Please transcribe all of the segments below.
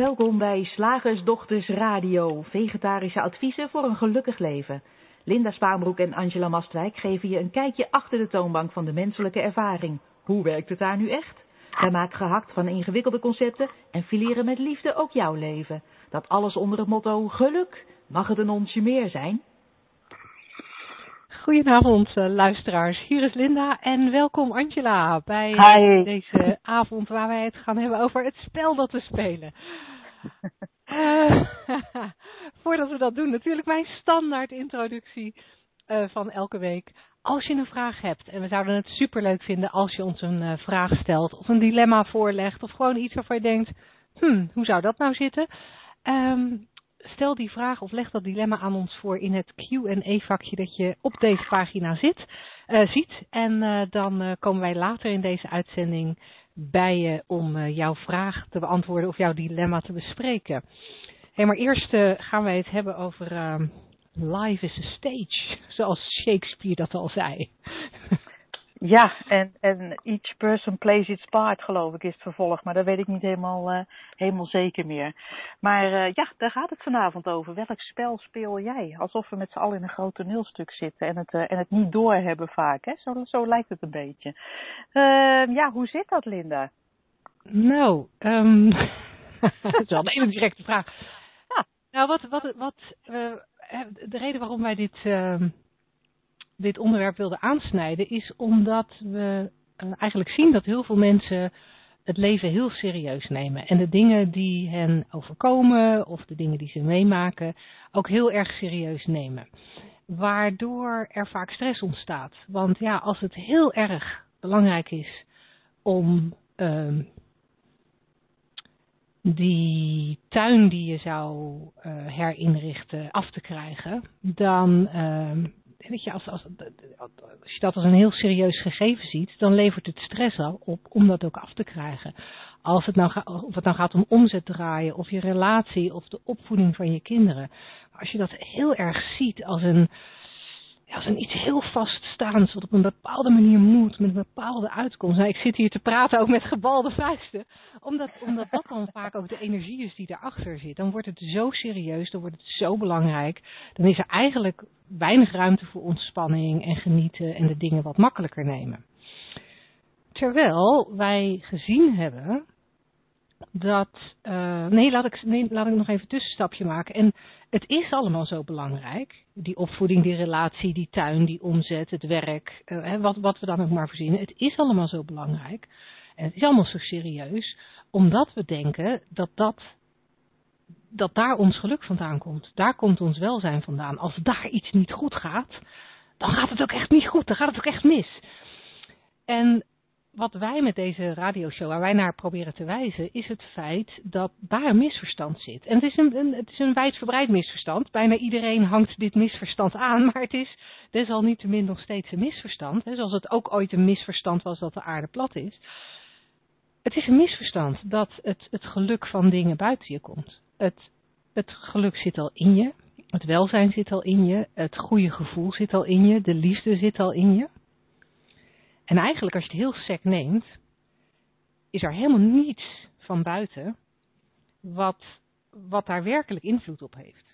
Welkom bij Slagersdochters Radio, vegetarische adviezen voor een gelukkig leven. Linda Spaanbroek en Angela Mastwijk geven je een kijkje achter de toonbank van de menselijke ervaring. Hoe werkt het daar nu echt? Wij maken gehakt van ingewikkelde concepten en fileren met liefde ook jouw leven. Dat alles onder het motto geluk. Mag het een onsje meer zijn? Goedenavond uh, luisteraars, hier is Linda en welkom Angela bij Hi. deze avond waar wij het gaan hebben over het spel dat we spelen. Uh, voordat we dat doen, natuurlijk mijn standaard introductie uh, van elke week. Als je een vraag hebt, en we zouden het superleuk vinden als je ons een vraag stelt of een dilemma voorlegt of gewoon iets waarvan je denkt, hmm, hoe zou dat nou zitten? Um, stel die vraag of leg dat dilemma aan ons voor in het Q&A-vakje dat je op deze pagina zit, ziet. En dan komen wij later in deze uitzending bij je om jouw vraag te beantwoorden of jouw dilemma te bespreken. Hey, maar eerst gaan wij het hebben over ehm, life is a stage, zoals Shakespeare dat al zei. Ja, en, en each person plays its part, geloof ik, is het vervolg. Maar dat weet ik niet helemaal, uh, helemaal zeker meer. Maar uh, ja, daar gaat het vanavond over. Welk spel speel jij? Alsof we met z'n allen in een groot toneelstuk zitten en het, uh, en het niet doorhebben vaak. Hè? Zo, zo lijkt het een beetje. ja, hoe zit dat, Linda? Nou, um, dat is wel een hele directe vraag. Ja. Nou, wat, wat, wat de reden waarom wij dit dit onderwerp wilde aansnijden, is omdat we uh, eigenlijk zien dat heel veel mensen het leven heel serieus nemen. En de dingen die hen overkomen of de dingen die ze meemaken ook heel erg serieus nemen. Waardoor er vaak stress ontstaat. Want ja, als het heel erg belangrijk is om uh, die tuin die je zou uh, herinrichten af te krijgen, dan uh, weet je, als, als, als je dat als een heel serieus gegeven ziet, dan levert het stress al op om dat ook af te krijgen. Als het nou, of het nou gaat om omzet draaien, of je relatie, of de opvoeding van je kinderen. Als je dat heel erg ziet als een, ja, als een iets heel vaststaands, wat op een bepaalde manier moet, met een bepaalde uitkomst. Nou, ik zit hier te praten ook met gebalde vuisten, omdat, omdat dat dan vaak ook de energie is die daarachter zit. Dan wordt het zo serieus, dan wordt het zo belangrijk. Dan is er eigenlijk weinig ruimte voor ontspanning en genieten en de dingen wat makkelijker nemen. Terwijl wij gezien hebben dat. Uh, nee, laat ik, nee, laat ik nog even een tussenstapje maken. En het is allemaal zo belangrijk. Die opvoeding, die relatie, die tuin, die omzet, het werk, uh, wat, wat we dan ook maar verzinnen. Het is allemaal zo belangrijk. En het is allemaal zo serieus, omdat we denken dat dat dat daar ons geluk vandaan komt. Daar komt ons welzijn vandaan. Als daar iets niet goed gaat, dan gaat het ook echt niet goed. Dan gaat het ook echt mis. En wat wij met deze radioshow, waar wij naar proberen te wijzen, is het feit dat daar een misverstand zit. En het is een, het is een wijdverbreid misverstand. Bijna iedereen hangt dit misverstand aan, maar het is desalniettemin nog steeds een misverstand. Hè, zoals het ook ooit een misverstand was dat de aarde plat is. Het is een misverstand dat het, het geluk van dingen buiten je komt. Het, het geluk zit al in je. Het welzijn zit al in je. Het goede gevoel zit al in je. De liefde zit al in je. En eigenlijk als je het heel sec neemt, is er helemaal niets van buiten wat, wat daar werkelijk invloed op heeft.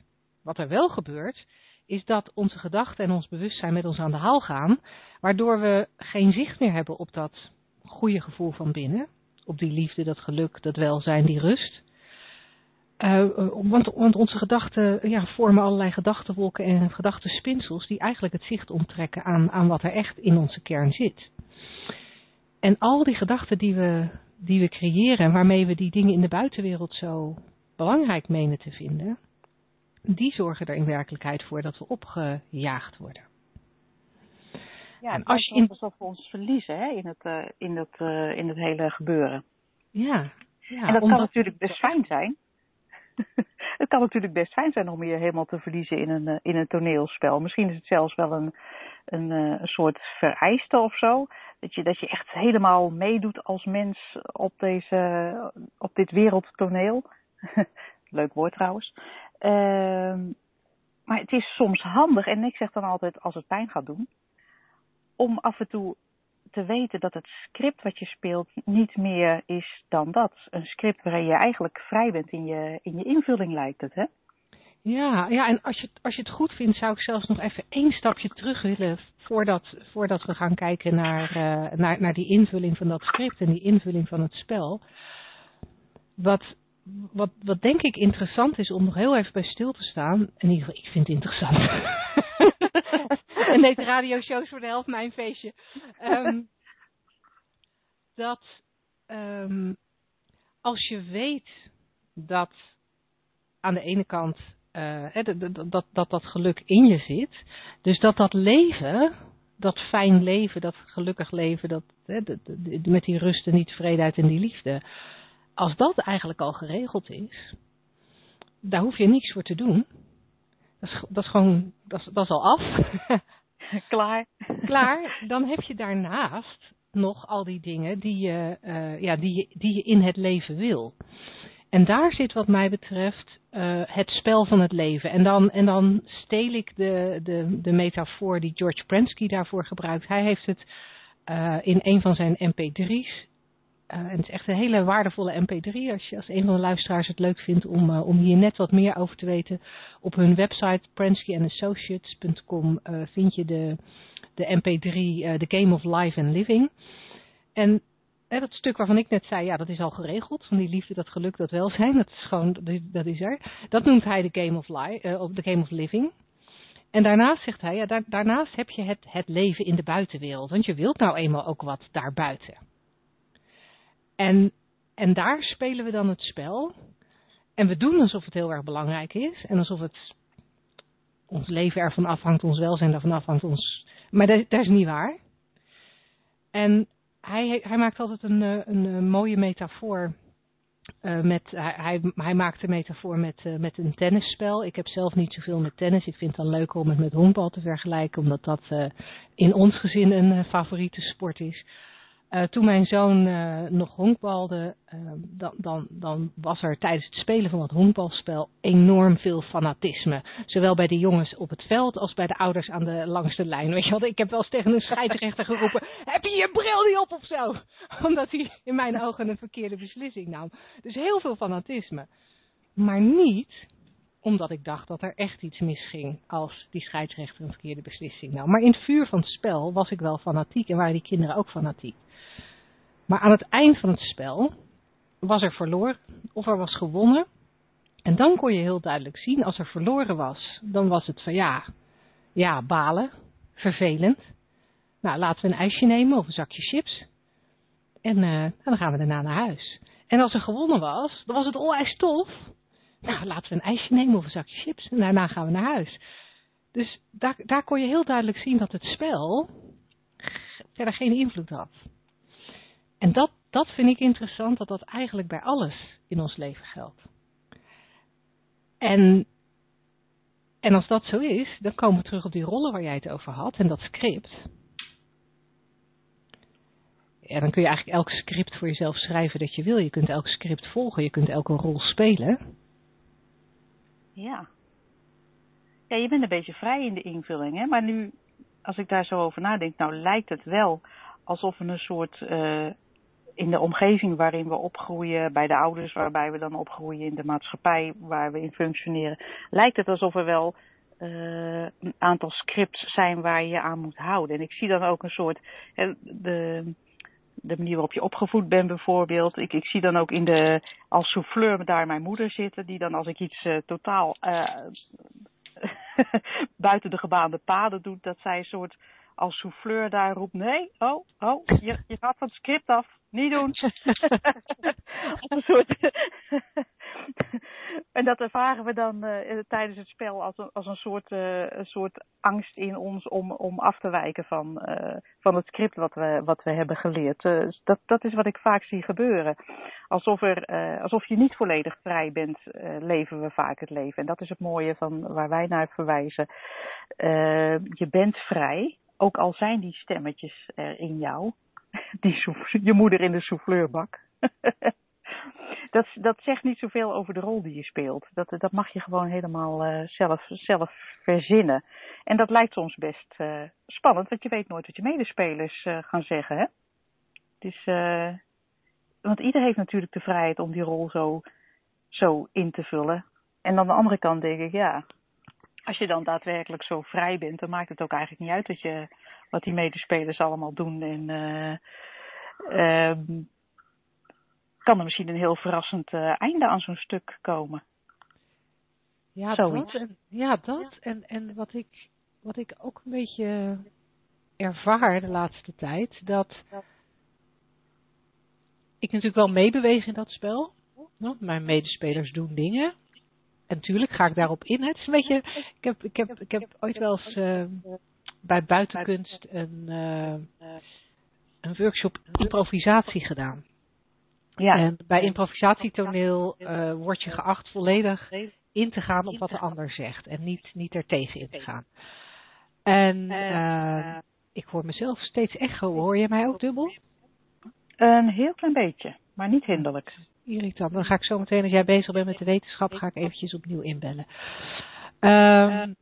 Wat er wel gebeurt, is dat onze gedachten en ons bewustzijn met ons aan de haal gaan, waardoor we geen zicht meer hebben op dat goede gevoel van binnen, op die liefde, dat geluk, dat welzijn, die rust. Uh, want, want, onze gedachten ja, vormen allerlei gedachtenwolken en gedachtenspinsels die eigenlijk het zicht onttrekken aan, aan wat er echt in onze kern zit. En al die gedachten die we, die we creëren en waarmee we die dingen in de buitenwereld zo belangrijk menen te vinden, die zorgen er in werkelijkheid voor dat we opgejaagd worden. Ja, en als je in... alsof we ons verliezen hè, in, het, uh, in, het, uh, in het hele gebeuren. Ja, ja en dat kan natuurlijk best fijn zijn. het kan natuurlijk best fijn zijn om je helemaal te verliezen in een, in een toneelspel. Misschien is het zelfs wel een, een, een soort vereiste of zo. Dat je, dat je echt helemaal meedoet als mens op, deze, op dit wereldtoneel. Leuk woord trouwens. Uh, maar het is soms handig, en ik zeg dan altijd als het pijn gaat doen, om af en toe te weten dat het script wat je speelt niet meer is dan dat. Een script waarin je eigenlijk vrij bent in je, in je invulling lijkt het, hè? Ja, ja en als je, als je het goed vindt, zou ik zelfs nog even één stapje terug willen voordat, voordat we gaan kijken naar, uh, naar, naar die invulling van dat script en die invulling van het spel. Wat, wat, wat denk ik interessant is om nog heel even bij stil te staan, in ieder geval ik vind het interessant. en deze radioshows voor de helft mijn feestje. Um, dat um, als je weet dat aan de ene kant uh, dat, dat, dat dat geluk in je zit. Dus dat dat leven, dat fijn leven, dat gelukkig leven, dat, met die rust en die tevredenheid en die liefde. Als dat eigenlijk al geregeld is, daar hoef je niks voor te doen. Dat is, dat is gewoon, dat is, dat is al af. Klaar. Klaar. Dan heb je daarnaast nog al die dingen die je, uh, ja, die, je, die je in het leven wil. En daar zit wat mij betreft uh, het spel van het leven. En dan, en dan steel ik de, de, de metafoor die George Prensky daarvoor gebruikt. Hij heeft het uh, in een van zijn mp3's. En het is echt een hele waardevolle mp3 als je als een van de luisteraars het leuk vindt om, om hier net wat meer over te weten. Op hun website prensky.associates.com vind je de, de mp3 The Game of Life and Living. En dat stuk waarvan ik net zei, ja, dat is al geregeld. Van die liefde, dat geluk, dat welzijn, dat is gewoon, dat is er. Dat noemt hij de game of, life, uh, the game of living. En daarnaast zegt hij, ja, daarnaast heb je het, het leven in de buitenwereld. Want je wilt nou eenmaal ook wat daarbuiten. En, en daar spelen we dan het spel. En we doen alsof het heel erg belangrijk is. En alsof het ons leven ervan afhangt, ons welzijn ervan afhangt. Ons... Maar dat, dat is niet waar. En hij, hij maakt altijd een, eh, een, eh, mooie metafoor. Uh, met, hij, hij, maakt een metafoor met, met een tennisspel. Ik heb zelf niet zoveel met tennis. Ik vind het dan leuk om het met honkbal te vergelijken, omdat dat in ons gezin een favoriete sport is. Uh, toen mijn zoon uh, nog honkbalde, uh, dan, dan, dan, was er tijdens het spelen van dat honkbalspel enorm veel fanatisme. Zowel bij de jongens op het veld als bij de ouders aan de langste lijn. Weet je wel, ik heb wel eens tegen een scheidsrechter geroepen, heb je je bril niet op of zo? Omdat hij in mijn ogen een verkeerde beslissing nam. Dus heel veel fanatisme. Maar niet omdat ik dacht dat er echt iets misging als die scheidsrechter een verkeerde beslissing nam. Maar in het vuur van het spel was ik wel fanatiek en waren die kinderen ook fanatiek. Maar aan het eind van het spel was er verloren of er was gewonnen. En dan kon je heel duidelijk zien, als er verloren was, dan was het van ja, ja, balen, vervelend. Nou, laten we een ijsje nemen of een zakje chips. En uh, dan gaan we daarna naar huis. En als er gewonnen was, dan was het onwijs tof. Nou, laten we een ijsje nemen of een zakje chips. En daarna gaan we naar huis. Dus daar, daar kon je heel duidelijk zien dat het spel verder geen invloed had. En dat, dat vind ik interessant, dat dat eigenlijk bij alles in ons leven geldt. En, en als dat zo is, dan komen we terug op die rollen waar jij het over had en dat script. Ja, dan kun je eigenlijk elk script voor jezelf schrijven dat je wil. Je kunt elk script volgen, je kunt elke rol spelen. Ja. Ja, je bent een beetje vrij in de invulling, hè? Maar nu, als ik daar zo over nadenk, nou lijkt het wel alsof we een soort uh, in de omgeving waarin we opgroeien, bij de ouders waarbij we dan opgroeien, in de maatschappij waar we in functioneren, lijkt het alsof er wel uh, een aantal scripts zijn waar je je aan moet houden. En ik zie dan ook een soort, de, de manier waarop je opgevoed bent bijvoorbeeld. Ik, ik zie dan ook in de, als souffleur daar mijn moeder zitten, die dan als ik iets uh, totaal uh, buiten de gebaande paden doet, dat zij een soort als souffleur daar roept, nee, oh, oh, je, je gaat van script af, niet doen. een soort en dat ervaren we dan uh, tijdens het spel als een, als een, soort, uh, een soort angst in ons om, om af te wijken van, uh, van het script wat we, wat we hebben geleerd. dat, dat is wat ik vaak zie gebeuren. Alsof, er, alsof je niet volledig vrij bent, leven we vaak het leven. En dat is het mooie van waar wij naar verwijzen. je bent vrij, ook al zijn die stemmetjes er in jou. Die je moeder in de souffleurbak. dat, dat zegt niet zoveel over de rol die je speelt. Dat, dat mag je gewoon helemaal uh, zelf, zelf verzinnen. En dat lijkt soms best uh, spannend, want je weet nooit wat je medespelers uh, gaan zeggen. Hè? Dus, want ieder heeft natuurlijk de vrijheid om die rol zo, zo in te vullen. En aan de andere kant denk ik, ja, als je dan daadwerkelijk zo vrij bent, dan maakt het ook eigenlijk niet uit dat je, wat die medespelers allemaal doen. En uh, kan er misschien een heel verrassend uh, einde aan zo'n stuk komen. Ja, Zoiets. dat. En, ja, dat. En, en wat, ik, wat ik ook een beetje ervaar de laatste tijd, dat ik natuurlijk wel meebeweeg in dat spel. Mijn medespelers doen dingen. En natuurlijk ga ik daarop in. Het is een beetje, ik heb, ik heb, ik heb ooit wel eens uh, bij buitenkunst een, uh, een workshop improvisatie gedaan. Ja. En bij improvisatietoneel uh, word je geacht volledig in te gaan op wat de ander zegt. En niet, niet er tegen in te gaan. En ik hoor mezelf steeds echo. Hoor je mij ook dubbel? Een heel klein beetje, maar niet hinderlijk. Irritant. Dan ga ik zo meteen, als jij bezig bent met de wetenschap, ga ik eventjes opnieuw inbellen. Um,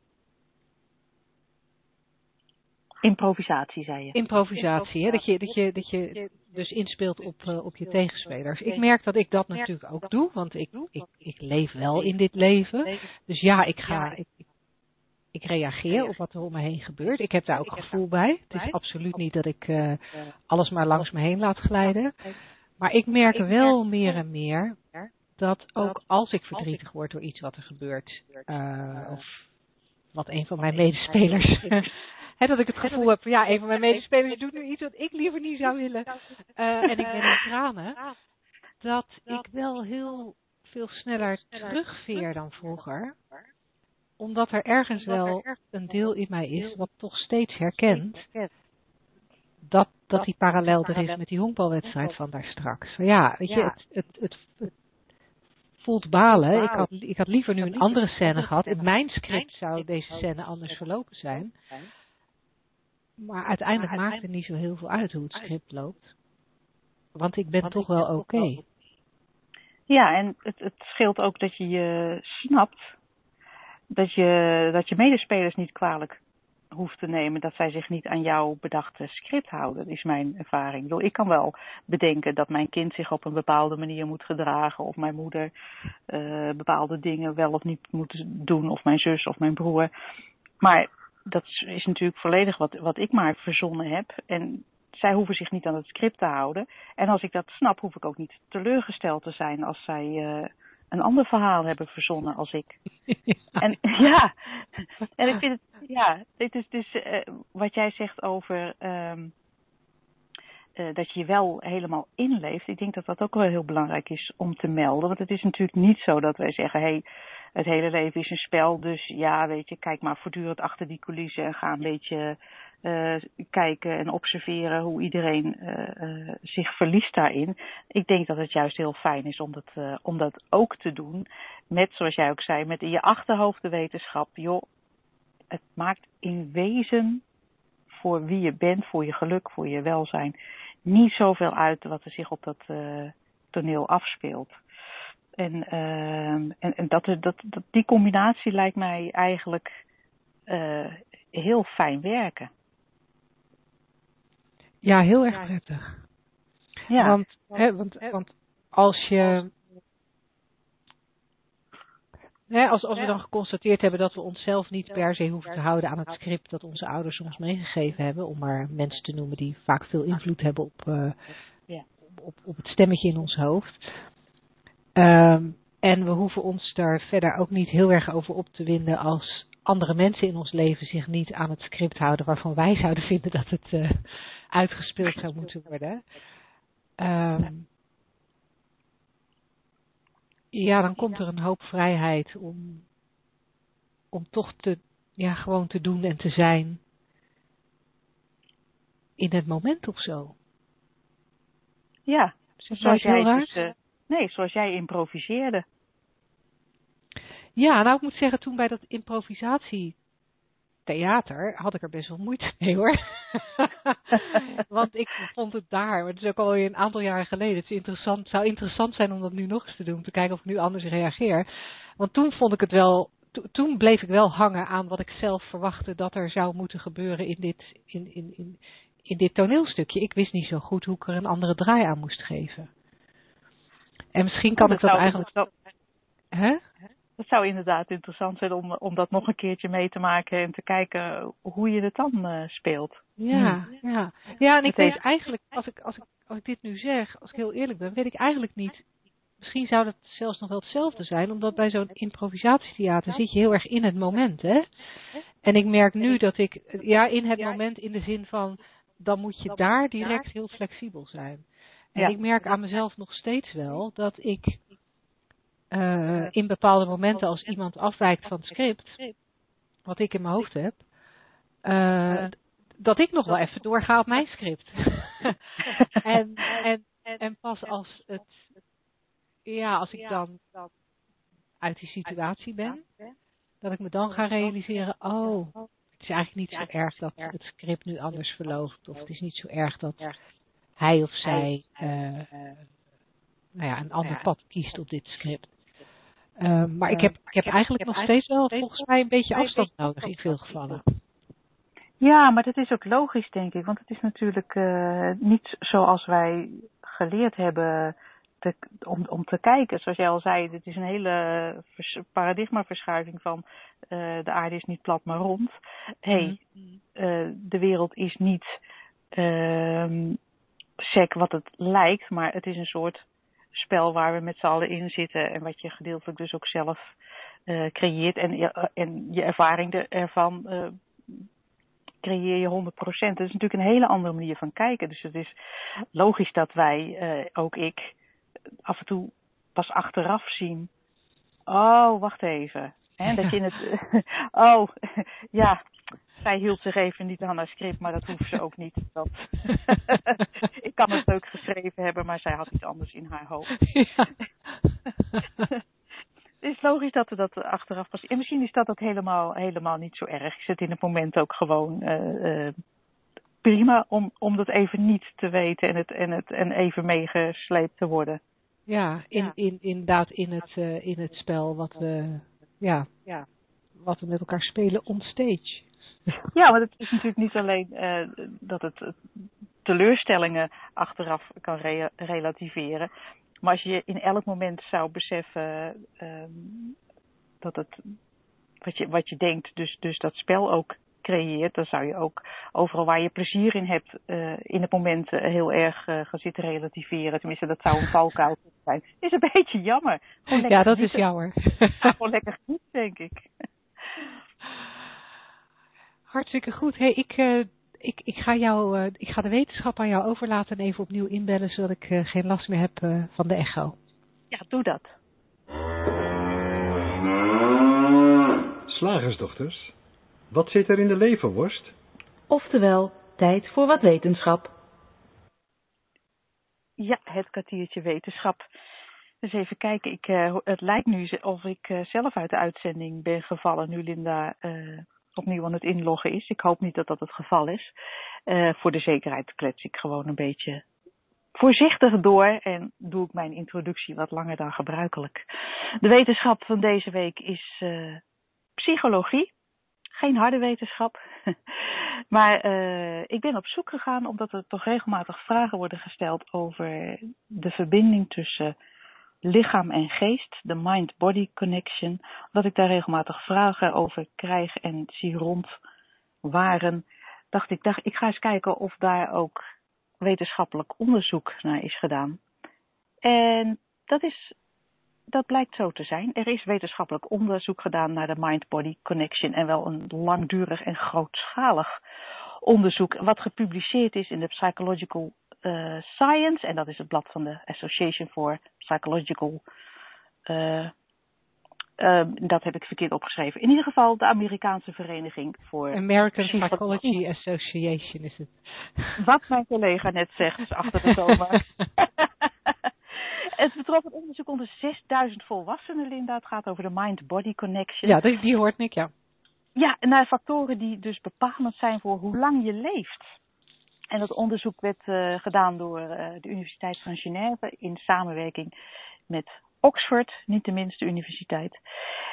Improvisatie, zei je. Improvisatie, hè? Dat, je, dat, je, dat je dus inspeelt op, uh, op je tegenspelers. Ik merk dat ik dat natuurlijk ook doe, want ik, ik, ik leef wel in dit leven. Dus ja, ik ga, ik, ik reageer op wat er om me heen gebeurt. Ik heb daar ook gevoel bij. Het is absoluut niet dat ik uh, alles maar langs me heen laat glijden. Maar ik merk wel meer en meer dat ook als ik verdrietig word door iets wat er gebeurt, uh, of wat een van mijn medespelers He, dat ik het gevoel heb van ja, een van mijn medespelers doet nu iets wat ik liever niet zou willen. Uh, en ik ben in tranen. Dat ik wel heel veel sneller terugveer dan vroeger. Omdat er ergens wel een deel in mij is wat toch steeds herkent. Dat, dat die parallel er is met die honkbalwedstrijd van daar straks. Ja, weet je, het, het, het, het voelt balen. Ik had, ik had liever nu een andere scène gehad. In mijn script zou deze scène anders verlopen zijn. Maar uiteindelijk maakt het niet zo heel veel uit hoe het script loopt. Want ik ben toch wel oké. Ja, en het, het scheelt ook dat je je snapt dat je, dat je medespelers niet kwalijk hoeft te nemen dat zij zich niet aan jouw bedachte script houden, is mijn ervaring. Ik kan wel bedenken dat mijn kind zich op een bepaalde manier moet gedragen, of mijn moeder uh, bepaalde dingen wel of niet moet doen, of mijn zus of mijn broer. Maar dat is natuurlijk volledig wat, wat ik maar verzonnen heb. En zij hoeven zich niet aan het script te houden. En als ik dat snap, hoef ik ook niet teleurgesteld te zijn als zij uh, een ander verhaal hebben verzonnen als ik. En ja, en ik vind het, ja, dit is dus uh, wat jij zegt over um, uh, dat je je wel helemaal inleeft. Ik denk dat dat ook wel heel belangrijk is om te melden. Want het is natuurlijk niet zo dat wij zeggen, hé, hey, het hele leven is een spel. Dus ja, weet je, kijk maar voortdurend achter die coulissen en ga een beetje uh, kijken en observeren hoe iedereen uh, uh, zich verliest daarin. Ik denk dat het juist heel fijn is om dat, om dat ook te doen. Met, zoals jij ook zei, met in je achterhoofd de wetenschap. Joh, het maakt in wezen voor wie je bent, voor je geluk, voor je welzijn, niet zoveel uit wat er zich op dat toneel afspeelt. En, uh, en, en dat, dat, dat, die combinatie lijkt mij eigenlijk uh, heel fijn werken. Ja, heel erg prettig. Ja. Want, hè, want, want als je. Hè, als, als we dan geconstateerd hebben dat we onszelf niet per se hoeven te houden aan het script dat onze ouders ons meegegeven hebben, om maar mensen te noemen die vaak veel invloed hebben op, uh, op, op het stemmetje in ons hoofd. Um, en we hoeven ons daar verder ook niet heel erg over op te winden als andere mensen in ons leven zich niet aan het script houden waarvan wij zouden vinden dat het uh, uitgespeeld zou moeten worden. Um, ja, dan komt er een hoop vrijheid om, om toch te, ja, gewoon te doen en te zijn in het moment of zo. Ja, zoals jij dus, uh, Nee, zoals jij improviseerde. Ja, nou ik moet zeggen, toen bij dat improvisatie theater had ik er best wel moeite mee hoor. Want ik vond het daar, maar het is ook alweer een aantal jaren geleden. Het is interessant, zou interessant zijn om dat nu nog eens te doen, om te kijken of ik nu anders reageer. Want toen vond ik het wel, toen bleef ik wel hangen aan wat ik zelf verwachtte dat er zou moeten gebeuren in dit, in, in, in, in dit toneelstukje. Ik wist niet zo goed hoe ik er een andere draai aan moest geven. En misschien kan ik dat eigenlijk. Hè? Dat zou inderdaad interessant zijn om, om dat nog een keertje mee te maken en te kijken hoe je het dan uh, speelt. Ja, hmm. ja. ja en ik weet eigenlijk, als ik, als, ik, als ik dit nu zeg, als ik heel eerlijk ben, weet ik eigenlijk niet. Misschien zou het zelfs nog wel hetzelfde zijn, omdat bij zo'n improvisatietheater zit je heel erg in het moment, hè? En ik merk nu dat ik, ja, in het moment in de zin van, dan moet je daar direct heel flexibel zijn. En ik merk aan mezelf nog steeds wel dat ik uh, in bepaalde momenten als iemand afwijkt van het script, wat ik in mijn hoofd heb, uh, dat ik nog wel even doorga op mijn script. en, en, en pas als het, ja, als ik dan uit die situatie ben, dat ik me dan ga realiseren, oh, het is eigenlijk niet zo erg dat het script nu anders verloopt, of het is niet zo erg dat hij of zij uh, nou ja, een ander pad kiest op dit script. Uh, maar ik heb, ik heb eigenlijk nog steeds wel volgens mij een beetje afstand nodig in veel gevallen. Ja, maar dat is ook logisch, denk ik. Want het is natuurlijk uh, niet zoals wij geleerd hebben te, om, om te kijken. Zoals jij al zei, dit is een hele paradigmaverschuiving van uh, de aarde is niet plat, maar rond. hey, uh, de wereld is niet uh, sec wat het lijkt, maar het is een soort spel waar we met z'n allen in zitten en wat je gedeeltelijk dus ook zelf uh, creëert en, uh, en je ervaring ervan uh, creëer je 100%. Dat is natuurlijk een hele andere manier van kijken. Dus het is logisch dat wij, ook ik, af en toe pas achteraf zien. Oh, wacht even. Hè, dat je het. oh, ja, zij hield zich even niet aan haar script, maar dat hoeft ze ook niet. Dat ik kan het leuk geschreven hebben, maar zij had iets anders in haar hoofd. Ja. het is logisch dat we dat achteraf pas. En misschien is dat ook helemaal, helemaal niet zo erg. Ik zit in het moment ook gewoon uh, uh, prima om, om dat even niet te weten en, het, en, het, en even meegesleept te worden. Ja, in, in, inderdaad in het, uh, in het spel wat we, ja, ja, wat we met elkaar spelen on stage. Ja, want het is natuurlijk niet alleen uh, dat het teleurstellingen achteraf kan re relativeren. Maar als je in elk moment zou beseffen uh, dat het wat je, wat je denkt, dus, dus dat spel ook creëert, dan zou je ook overal waar je plezier in hebt, uh, in het moment heel erg uh, gaan zitten relativeren. Tenminste, dat zou een valkuil zijn. Is een beetje jammer. Ja, dat is jammer. gewoon lekker goed, denk ik. Hartstikke goed. Hey, ik, uh, ik, ik, ga jou, uh, ik ga de wetenschap aan jou overlaten en even opnieuw inbellen, zodat ik uh, geen last meer heb van de echo. Ja, doe dat. Slagersdochters, wat zit er in de leverworst? Oftewel, tijd voor wat wetenschap. Ja, het kwartiertje wetenschap. Dus even kijken, ik, het lijkt nu of ik zelf uit de uitzending ben gevallen nu Linda opnieuw aan het inloggen is. Ik hoop niet dat dat het geval is. Uh, voor de zekerheid klets ik gewoon een beetje voorzichtig door en doe ik mijn introductie wat langer dan gebruikelijk. De wetenschap van deze week is uh, psychologie. Geen harde wetenschap. maar uh, ik ben op zoek gegaan omdat er toch regelmatig vragen worden gesteld over de verbinding tussen lichaam en geest, de mind-body connection, dat ik daar regelmatig vragen over krijg en zie rond waren, dacht ik, dacht, ik ga eens kijken of daar ook wetenschappelijk onderzoek naar is gedaan. En dat is, dat blijkt zo te zijn. Er is wetenschappelijk onderzoek gedaan naar de mind-body connection en wel een langdurig en grootschalig onderzoek wat gepubliceerd is in de Psychological uh, Science. En dat is het blad van de Association for Psychological. Uh, uh, dat heb ik verkeerd opgeschreven. In ieder geval de Amerikaanse vereniging voor. American Psychology Association is het. Wat mijn collega net zegt, achter de zomer. het betrof het onderzoek onder 6000 volwassenen, Linda. Het gaat over de mind-body connection. Ja, die, die hoort ik, ja. ja, naar factoren die dus bepalend zijn voor hoe lang je leeft. En dat onderzoek werd uh, gedaan door uh, de Universiteit van Genève in samenwerking met Oxford, niet de minste universiteit.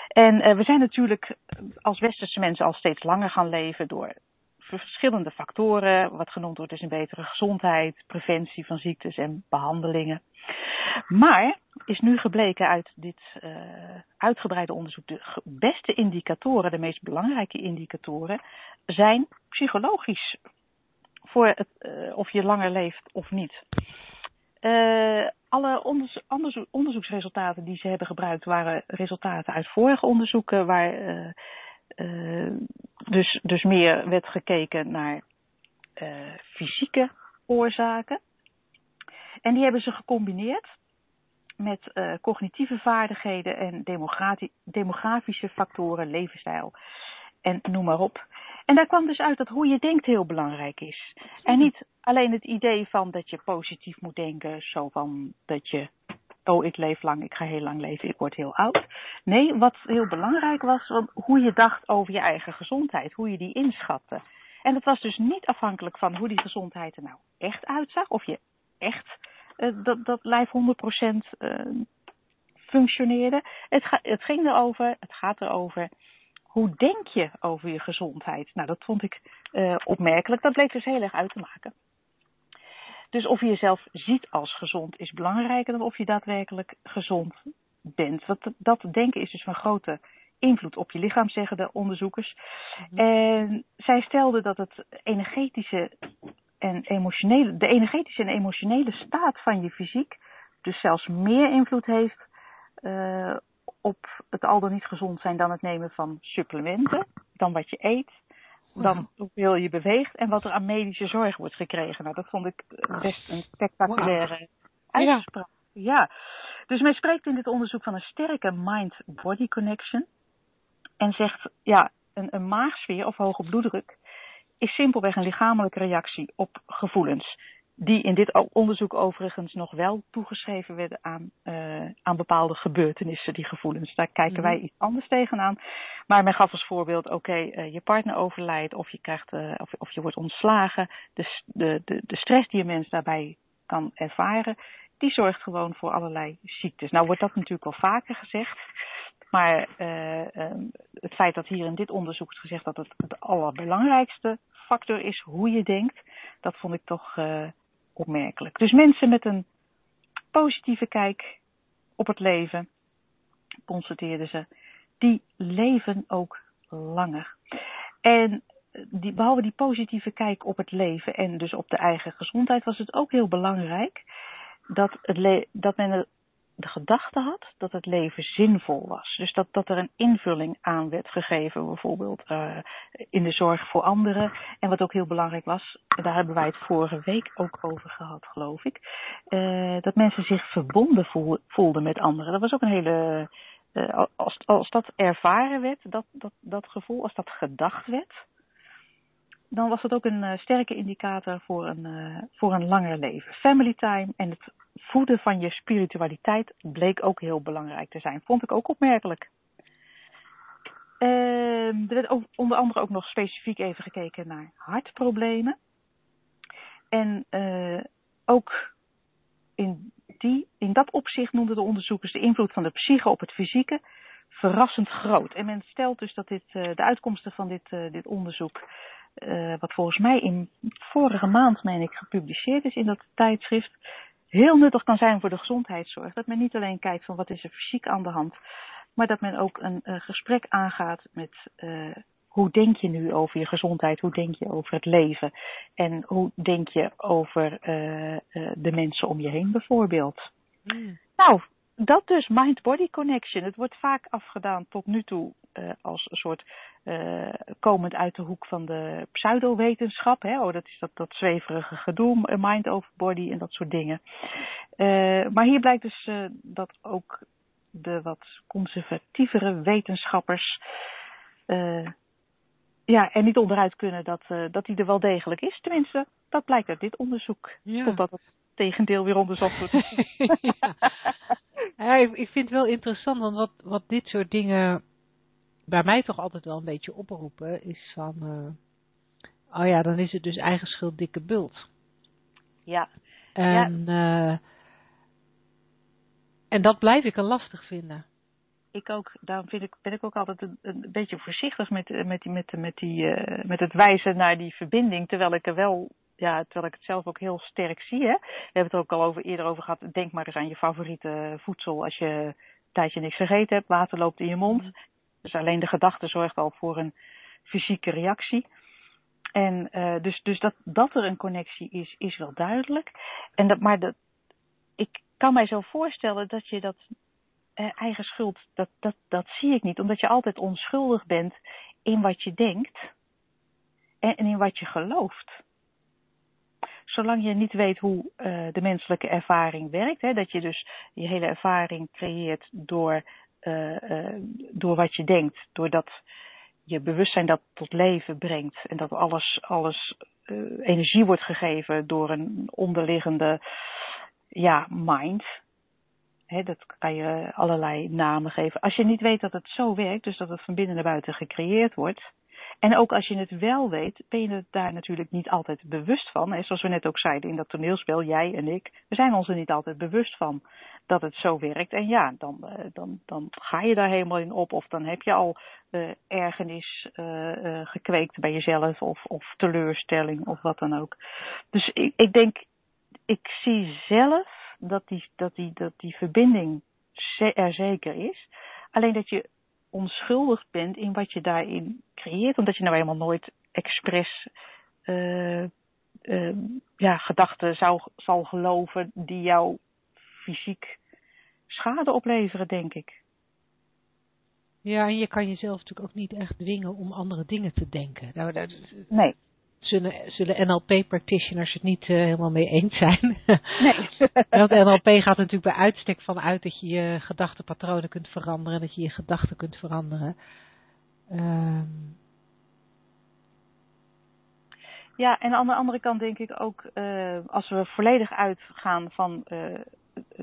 En uh, we zijn natuurlijk als westerse mensen al steeds langer gaan leven door verschillende factoren, wat genoemd wordt is een betere gezondheid, preventie van ziektes en behandelingen. Maar is nu gebleken uit dit uitgebreide onderzoek, de beste indicatoren, de meest belangrijke indicatoren, zijn psychologisch. Voor het, uh, of je langer leeft of niet. Uh, alle onderzo onderzo onderzoeksresultaten die ze hebben gebruikt waren resultaten uit vorige onderzoeken waar uh, dus, dus meer werd gekeken naar fysieke oorzaken. En die hebben ze gecombineerd met cognitieve vaardigheden en demografische factoren, levensstijl en noem maar op. En daar kwam dus uit dat hoe je denkt heel belangrijk is. En niet alleen het idee van dat je positief moet denken, zo van dat je oh, ik leef lang, ik ga heel lang leven, ik word heel oud. Nee, wat heel belangrijk was, hoe je dacht over je eigen gezondheid, hoe je die inschatte. En het was dus niet afhankelijk van hoe die gezondheid er nou echt uitzag, of je echt uh, dat, dat lijf 100% uh, functioneerde. Het, ga, het ging erover, het gaat erover, hoe denk je over je gezondheid? Nou, dat vond ik uh, opmerkelijk. Dat bleek dus heel erg uit te maken. Dus of je jezelf ziet als gezond is belangrijker dan of je daadwerkelijk gezond bent. Dat, dat denken is dus van grote invloed op je lichaam, zeggen de onderzoekers. Mhm. En zij stelden dat het energetische en emotionele, de energetische en emotionele staat van je fysiek dus zelfs meer invloed heeft uh, op het al dan niet gezond zijn dan het nemen van supplementen, dan wat je eet, dan hoeveel je beweegt en wat er aan medische zorg wordt gekregen. Nou, dat vond ik best een spectaculaire wow. uitspraak. Ja. ja. Dus men spreekt in dit onderzoek van een sterke mind-body connection. En zegt, ja, een, een maagsfeer of hoge bloeddruk is simpelweg een lichamelijke reactie op gevoelens die in dit onderzoek overigens nog wel toegeschreven werden aan, uh, aan bepaalde gebeurtenissen, die gevoelens. Daar kijken mm -hmm. wij iets anders tegenaan. Maar men gaf als voorbeeld, oké, okay, uh, je partner overlijdt of je, krijgt, uh, of, of je wordt ontslagen. De, de, de, de stress die een mens daarbij kan ervaren, die zorgt gewoon voor allerlei ziektes. Nou wordt dat natuurlijk wel vaker gezegd. Maar het feit dat hier in dit onderzoek is gezegd dat het de allerbelangrijkste factor is hoe je denkt, dat vond ik toch opmerkelijk. Dus mensen met een positieve kijk op het leven, constateerden ze, die leven ook langer. En die, behalve die positieve kijk op het leven en dus op de eigen gezondheid, was het ook heel belangrijk dat, het dat men de gedachte had dat het leven zinvol was. Dus dat, dat er een invulling aan werd gegeven, bijvoorbeeld uh, in de zorg voor anderen. En wat ook heel belangrijk was, daar hebben wij het vorige week ook over gehad, geloof ik. Uh, dat mensen zich verbonden voelden met anderen. Dat was ook een hele. Uh, als, als dat ervaren werd, dat, dat, dat gevoel, als dat gedacht werd, dan was dat ook een sterke indicator voor een, voor een langer leven. Family time en het voeden van je spiritualiteit bleek ook heel belangrijk te zijn. Vond ik ook opmerkelijk. Uh, er werd onder andere ook nog specifiek even gekeken naar hartproblemen. En uh, ook in, die, in dat opzicht noemden de onderzoekers de invloed van de psyche op het fysieke verrassend groot. En men stelt dus dat dit, uh, de uitkomsten van dit, uh, dit onderzoek, wat volgens mij in vorige maand, meen ik, gepubliceerd is in dat tijdschrift, heel nuttig kan zijn voor de gezondheidszorg. Dat men niet alleen kijkt van wat is er fysiek aan de hand, maar dat men ook een uh, gesprek aangaat met uh, hoe denk je nu over je gezondheid, hoe denk je over het leven en hoe denk je over uh, de mensen om je heen bijvoorbeeld. Mm. Nou, dat dus mind-body connection. Het wordt vaak afgedaan tot nu toe uh, als een soort uh, komend uit de hoek van de pseudowetenschap. Hè? Oh, dat is dat, dat zweverige gedoe, mind over body en dat soort dingen. Uh, maar hier blijkt dus dat ook de wat conservatievere wetenschappers ja, er niet onderuit kunnen dat, dat die er wel degelijk is. Tenminste, dat blijkt uit dit onderzoek. Ja. Totdat het tegendeel weer onderzocht wordt. ja. ja. ik vind het wel interessant, want wat, wat dit soort dingen bij mij toch altijd wel een beetje oproepen is van, uh, oh ja, dan is het dus eigen schuld dikke bult. Ja. En, ja. Uh, en dat blijf ik een lastig vinden. Ik ook. Daarom vind ik, ben ik ook altijd een, een beetje voorzichtig met, met, die, met, met, die, uh, met het wijzen naar die verbinding. Terwijl ik er wel ja, terwijl ik het zelf ook heel sterk zie. Hè. We hebben het er ook al over, eerder over gehad. Denk maar eens aan je favoriete voedsel. Als je een tijdje niks gegeten hebt, water loopt in je mond. Dus alleen de gedachte zorgt al voor een fysieke reactie. En uh, dus, dus dat, dat er een connectie is, is wel duidelijk. En dat, maar dat, ik kan mij zo voorstellen dat je dat uh, eigen schuld, dat, dat, dat zie ik niet. Omdat je altijd onschuldig bent in wat je denkt en, en in wat je gelooft zolang je niet weet hoe uh, de menselijke ervaring werkt, hè, dat je dus je hele ervaring creëert door, uh, uh, door wat je denkt, doordat je bewustzijn dat tot leven brengt en dat alles, alles energie wordt gegeven door een onderliggende ja, mind. Dat kan je allerlei namen geven. Als je niet weet dat het zo werkt, dus dat het van binnen naar buiten gecreëerd wordt, en ook als je het wel weet, ben je het daar natuurlijk niet altijd bewust van. En zoals we net ook zeiden in dat toneelspel, jij en ik, we zijn ons er niet altijd bewust van dat het zo werkt. En ja, dan, uh, dan, dan ga je daar helemaal in op. Of dan heb je al uh, ergernis uh, gekweekt bij jezelf. Of, of teleurstelling of wat dan ook. Dus ik, ik denk, ik zie zelf dat die, dat die, dat die verbinding er zeker is. Alleen dat je onschuldig bent in wat je daarin creëert, omdat je nou helemaal nooit expres uh, uh, ja, gedachten zou, zal geloven die jou fysiek schade opleveren, denk ik. Ja, en je kan jezelf natuurlijk ook niet echt dwingen om andere dingen te denken. Nou, dat, nee zullen, zullen NLP-practitioners het niet uh, helemaal mee eens zijn. Nee. Want NLP gaat natuurlijk bij uitstek van uit dat je je gedachtenpatronen kunt veranderen, dat je je gedachten kunt veranderen. Um... Ja, en aan de andere kant denk ik ook, uh, als we volledig uitgaan van uh,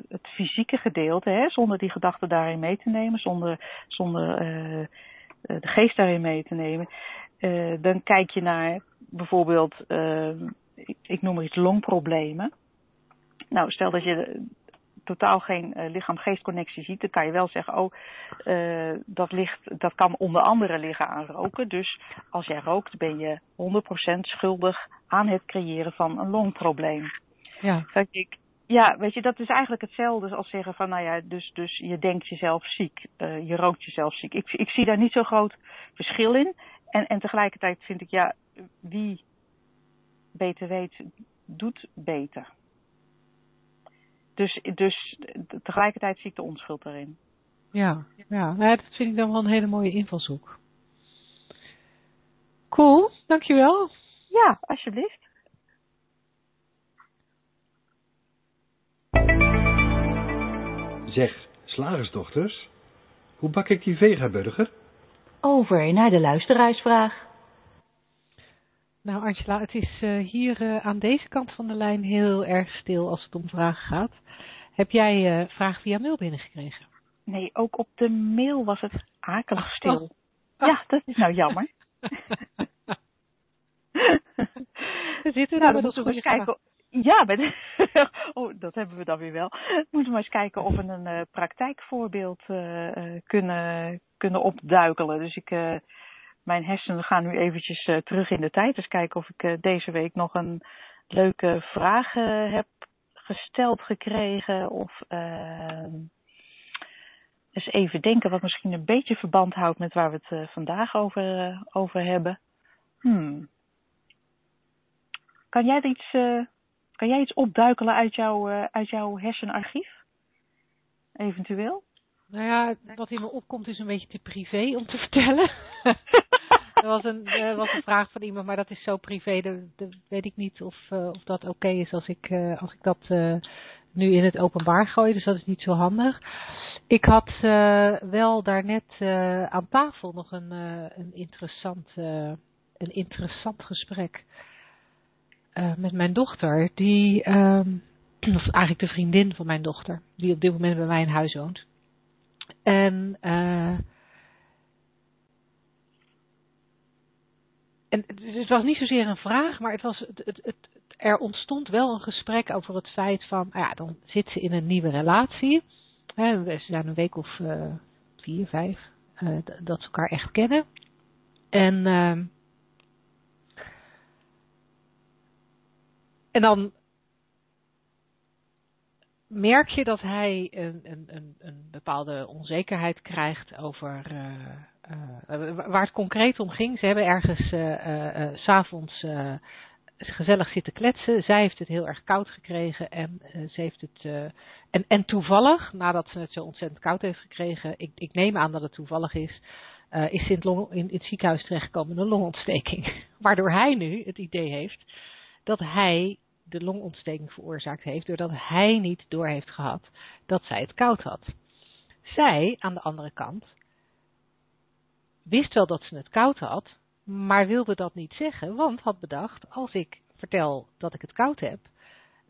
het fysieke gedeelte, hè, zonder die gedachten daarin mee te nemen, zonder, zonder de geest daarin mee te nemen, dan kijk je naar bijvoorbeeld, uh, ik, ik, noem maar iets, longproblemen. Nou, stel dat je totaal geen uh, lichaam-geestconnectie ziet, dan kan je wel zeggen, oh, uh, dat, ligt, dat kan onder andere liggen aan roken. Dus als jij rookt, ben je 100% schuldig aan het creëren van een longprobleem. Ja. ik, ja, weet je, dat is eigenlijk hetzelfde als zeggen van, nou ja, dus, dus je denkt jezelf ziek, uh, je rookt jezelf ziek. Ik, ik zie daar niet zo groot verschil in. En, en tegelijkertijd vind ik, ja, wie beter weet, doet beter. Dus, dus tegelijkertijd zie ik de onschuld erin. Ja, ja, nou, dat vind ik dan wel een hele mooie invalshoek. Cool, dankjewel. Ja, alsjeblieft. Zeg, slagersdochters, hoe bak ik die vegaburger? Over naar de luisteraarsvraag. Nou Angela, het is uh, hier uh, aan deze kant van de lijn heel erg stil als het om vragen gaat. Heb jij uh, vragen via mail binnengekregen? Nee, ook op de mail was het akelig stil. Oh. Oh. Ja, dat is nou jammer. we zitten nou, dan moeten we eens kijken. Ja, met, oh, dat hebben we dan weer wel. Moeten we maar eens kijken of we een praktijkvoorbeeld kunnen, kunnen opduikelen. Dus ik mijn hersenen gaan nu eventjes uh, terug in de tijd. Dus kijken of ik uh, deze week nog een leuke vraag uh, heb gesteld gekregen. Of eens even denken wat misschien een beetje verband houdt met waar we het vandaag over, over hebben. Hmm. Kan jij iets, kan jij iets opduikelen uit, jou, uit jouw hersenarchief? Eventueel? Nou ja, wat in me opkomt is een beetje te privé om te vertellen. er was een, was een vraag van iemand, maar dat is zo privé, dat, weet ik niet of, uh, of dat oké is als ik, uh, als ik dat uh, nu in het openbaar gooi. Dus dat is niet zo handig. Ik had wel daarnet aan tafel nog een, een, interessant, een interessant gesprek met mijn dochter. Die, ehm, of eigenlijk de vriendin van mijn dochter, die op dit moment bij mij in huis woont. En uh, en het was niet zozeer een vraag, maar het was, het, het, er ontstond wel een gesprek over het feit van, ah ja, dan zit ze in een nieuwe relatie. Hè, ze zijn een week of uh, vier, vijf, uh, dat ze elkaar echt kennen. En, uh, en dan merk je dat hij een, een, een, een bepaalde onzekerheid krijgt over uh, waar het concreet om ging. Ze hebben ergens uh, s'avonds gezellig zitten kletsen. Zij heeft het heel erg koud gekregen en ze heeft het. en, en toevallig, nadat ze het zo ontzettend koud heeft gekregen, ik, ik neem aan dat het toevallig is, is ze in long, in, in het ziekenhuis terechtgekomen een longontsteking. Waardoor hij nu het idee heeft dat hij de longontsteking veroorzaakt heeft, doordat hij niet door heeft gehad dat zij het koud had. Zij, aan de andere kant, wist wel dat ze het koud had, maar wilde dat niet zeggen, want had bedacht, als ik vertel dat ik het koud heb,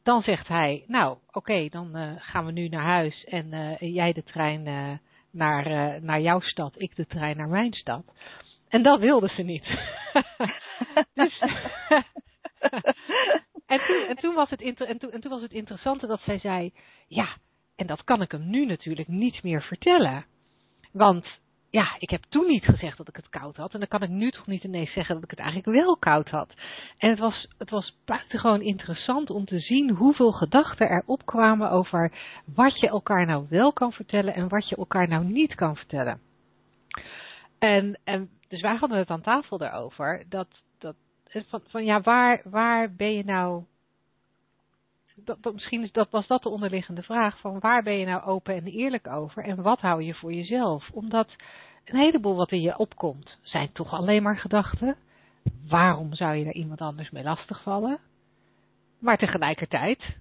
dan zegt hij, nou oké, dan uh, gaan we nu naar huis en uh, jij de trein uh, naar, naar jouw stad, ik de trein naar mijn stad. En dat wilde ze niet. dus, en, toen was het en, toen, en toen was het interessante dat zij zei, ja, en dat kan ik hem nu natuurlijk niet meer vertellen. Want ja, ik heb toen niet gezegd dat ik het koud had. En dan kan ik nu toch niet ineens zeggen dat ik het eigenlijk wel koud had. En het was, het was buitengewoon interessant om te zien hoeveel gedachten er opkwamen over wat je elkaar nou wel kan vertellen en wat je elkaar nou niet kan vertellen. En, en dus wij hadden het aan tafel daarover. Dat, dat, van, van ja, waar, waar ben je nou dat, misschien is dat, was dat de onderliggende vraag van waar ben je nou open en eerlijk over en wat hou je voor jezelf? Omdat een heleboel wat in je opkomt zijn toch alleen maar gedachten. Waarom zou je daar iemand anders mee lastigvallen? Maar tegelijkertijd,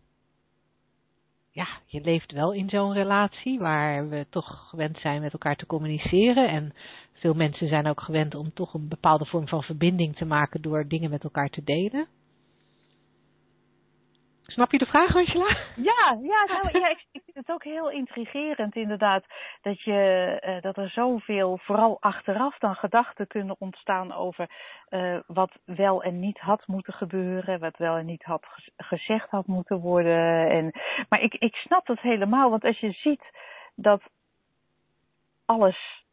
ja, je leeft wel in zo'n relatie waar we toch gewend zijn met elkaar te communiceren. En veel mensen zijn ook gewend om toch een bepaalde vorm van verbinding te maken door dingen met elkaar te delen. Snap je de vraag, Angela? Ja, ja, nou, ja ik, vind het ook heel intrigerend inderdaad. Dat, je, uh, dat er zoveel, vooral achteraf dan gedachten kunnen ontstaan over uh, wat wel en niet had moeten gebeuren. Wat wel en niet had gezegd had moeten worden. En, maar ik, ik snap dat helemaal, want als je ziet dat alles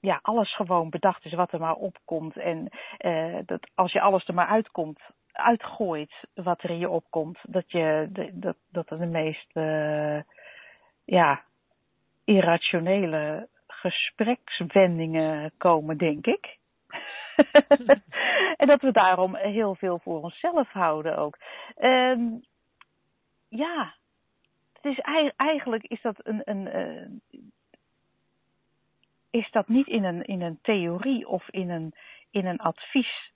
ja, alles gewoon bedacht is wat er maar opkomt. En uh, dat als je alles er maar uitkomt, uitgooit wat er in je opkomt, dat, je, dat, dat er de meest uh, ja, irrationele gesprekswendingen komen, denk ik. en dat we daarom heel veel voor onszelf houden ook. Um, ja, het is eigenlijk is dat een, een uh, is dat niet in een, in een theorie of in een, in een advies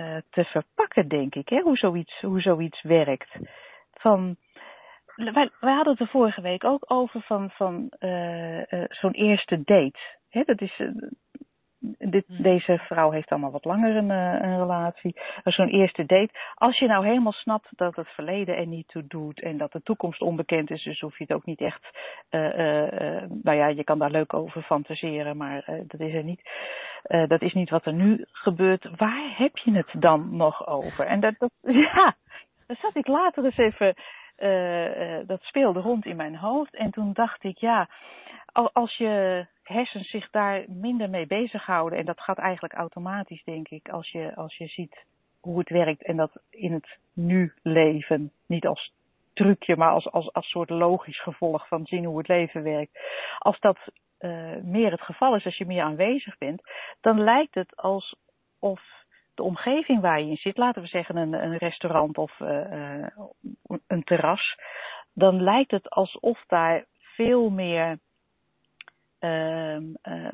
uh, te verpakken, denk ik, hè? Hoe, zoiets, hoe zoiets werkt. Van, wij, wij hadden het er vorige week ook over van, van uh, uh, zo'n eerste date. Hè? Dat is, dit, mhm. deze vrouw heeft allemaal wat langer een, een relatie. Zo'n eerste date. Als je nou helemaal snapt dat het verleden er niet toe doet en dat de toekomst onbekend is, dus hoef je het ook niet echt. Uh, uh, nou ja, je kan daar leuk over fantaseren, maar uh, dat is er niet. Dat is niet wat er nu gebeurt. Waar heb je het dan nog over? En dat, dat ja, daar zat ik later eens even, dat speelde rond in mijn hoofd. En toen dacht ik, ja, als je hersens zich daar minder mee bezighouden, en dat gaat eigenlijk automatisch, denk ik, als je, als je ziet hoe het werkt en dat in het nu leven, niet als trucje, maar als, als, als soort logisch gevolg van zien hoe het leven werkt. Als dat uh, meer het geval is, als je meer aanwezig bent, dan lijkt het alsof de omgeving waar je in zit, laten we zeggen een, een restaurant of uh, uh, een terras, dan lijkt het alsof daar veel meer uh,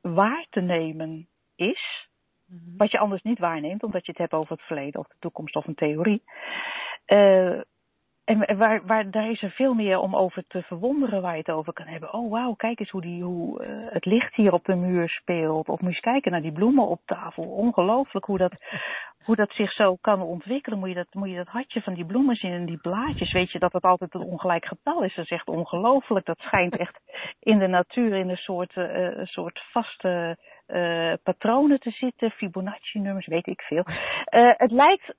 waar te nemen is, mm-hmm. wat je anders niet waarneemt, omdat je het hebt over het verleden of de toekomst of een theorie. En waar, waar, daar is er veel meer om over te verwonderen waar je het over kan hebben. Oh wauw, kijk eens hoe, die, hoe uh, het licht hier op de muur speelt. Of moet je eens kijken naar die bloemen op tafel. Ongelooflijk hoe dat, hoe dat zich zo kan ontwikkelen. Moet je, dat, moet je dat hartje van die bloemen zien en die blaadjes. Weet je dat het altijd een ongelijk getal is. Dat is echt ongelooflijk. Dat schijnt echt in de natuur in een soort, uh, een soort vaste uh, patronen te zitten. Fibonacci-nummers, weet ik veel. Het lijkt...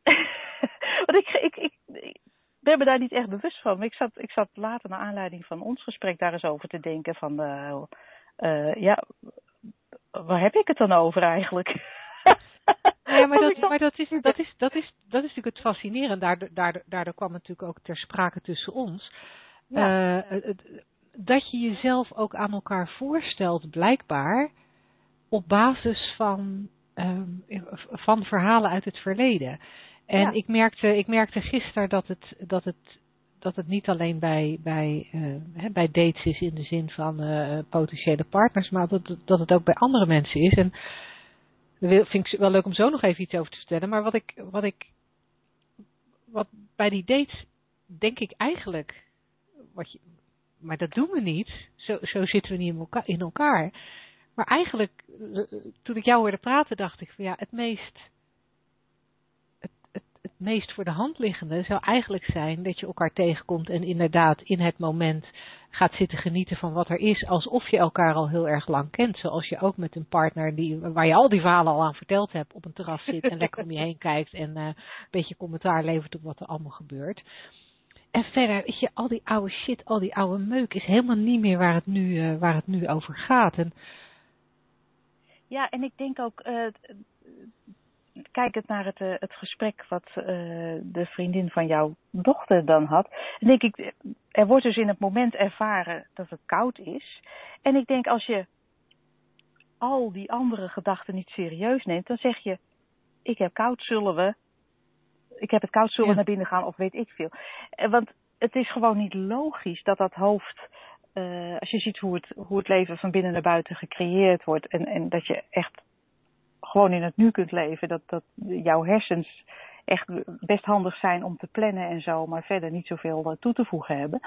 want ik, ik, ik ben me daar niet echt bewust van. Maar ik zat, ik zat later naar aanleiding van ons gesprek daar eens over te denken van... Uh, ja, waar heb ik het dan over eigenlijk? Ja, maar, dat, maar dat, is, dat, is, dat, is, dat is natuurlijk het fascinerende. Daardoor, daardoor, daardoor kwam het natuurlijk ook ter sprake tussen ons. Ja. Uh, dat je jezelf ook aan elkaar voorstelt, blijkbaar, op basis van, um, van verhalen uit het verleden. En ja. ik, merkte, ik merkte gisteren dat het, dat het, dat het niet alleen bij, bij, uh, bij dates is in de zin van uh, potentiële partners, maar dat, dat het ook bij andere mensen is. En dat vind ik wel leuk om zo nog even iets over te vertellen. Maar wat ik, wat ik, wat bij die dates denk ik eigenlijk, wat je, maar dat doen we niet. Zo, zo zitten we niet in elkaar, in elkaar. Maar eigenlijk, toen ik jou hoorde praten, dacht ik van ja, het meest, meest voor de hand liggende zou eigenlijk zijn dat je elkaar tegenkomt en inderdaad in het moment gaat zitten genieten van wat er is, alsof je elkaar al heel erg lang kent. Zoals je ook met een partner die, waar je al die verhalen al aan verteld hebt, op een terras zit en lekker om je heen kijkt en uh, een beetje commentaar levert op wat er allemaal gebeurt. En verder, weet je, al die oude shit, al die oude meuk is helemaal niet meer waar het nu, uh, waar het nu over gaat. Ja, en ik denk ook, uh, kijkend naar het, uh, het gesprek wat uh, de vriendin van jouw dochter dan had, denk ik, er wordt dus in het moment ervaren dat het koud is. En ik denk, als je al die andere gedachten niet serieus neemt, dan zeg je, ik heb koud, zullen we, ik heb het koud, zullen we ja. naar binnen gaan of weet ik veel. Want het is gewoon niet logisch dat dat hoofd uh, als je ziet hoe het, hoe het leven van binnen naar buiten gecreëerd wordt en, en dat je echt gewoon in het nu kunt leven, dat, dat jouw hersens echt best handig zijn om te plannen en zo, maar verder niet zoveel toe te voegen hebben,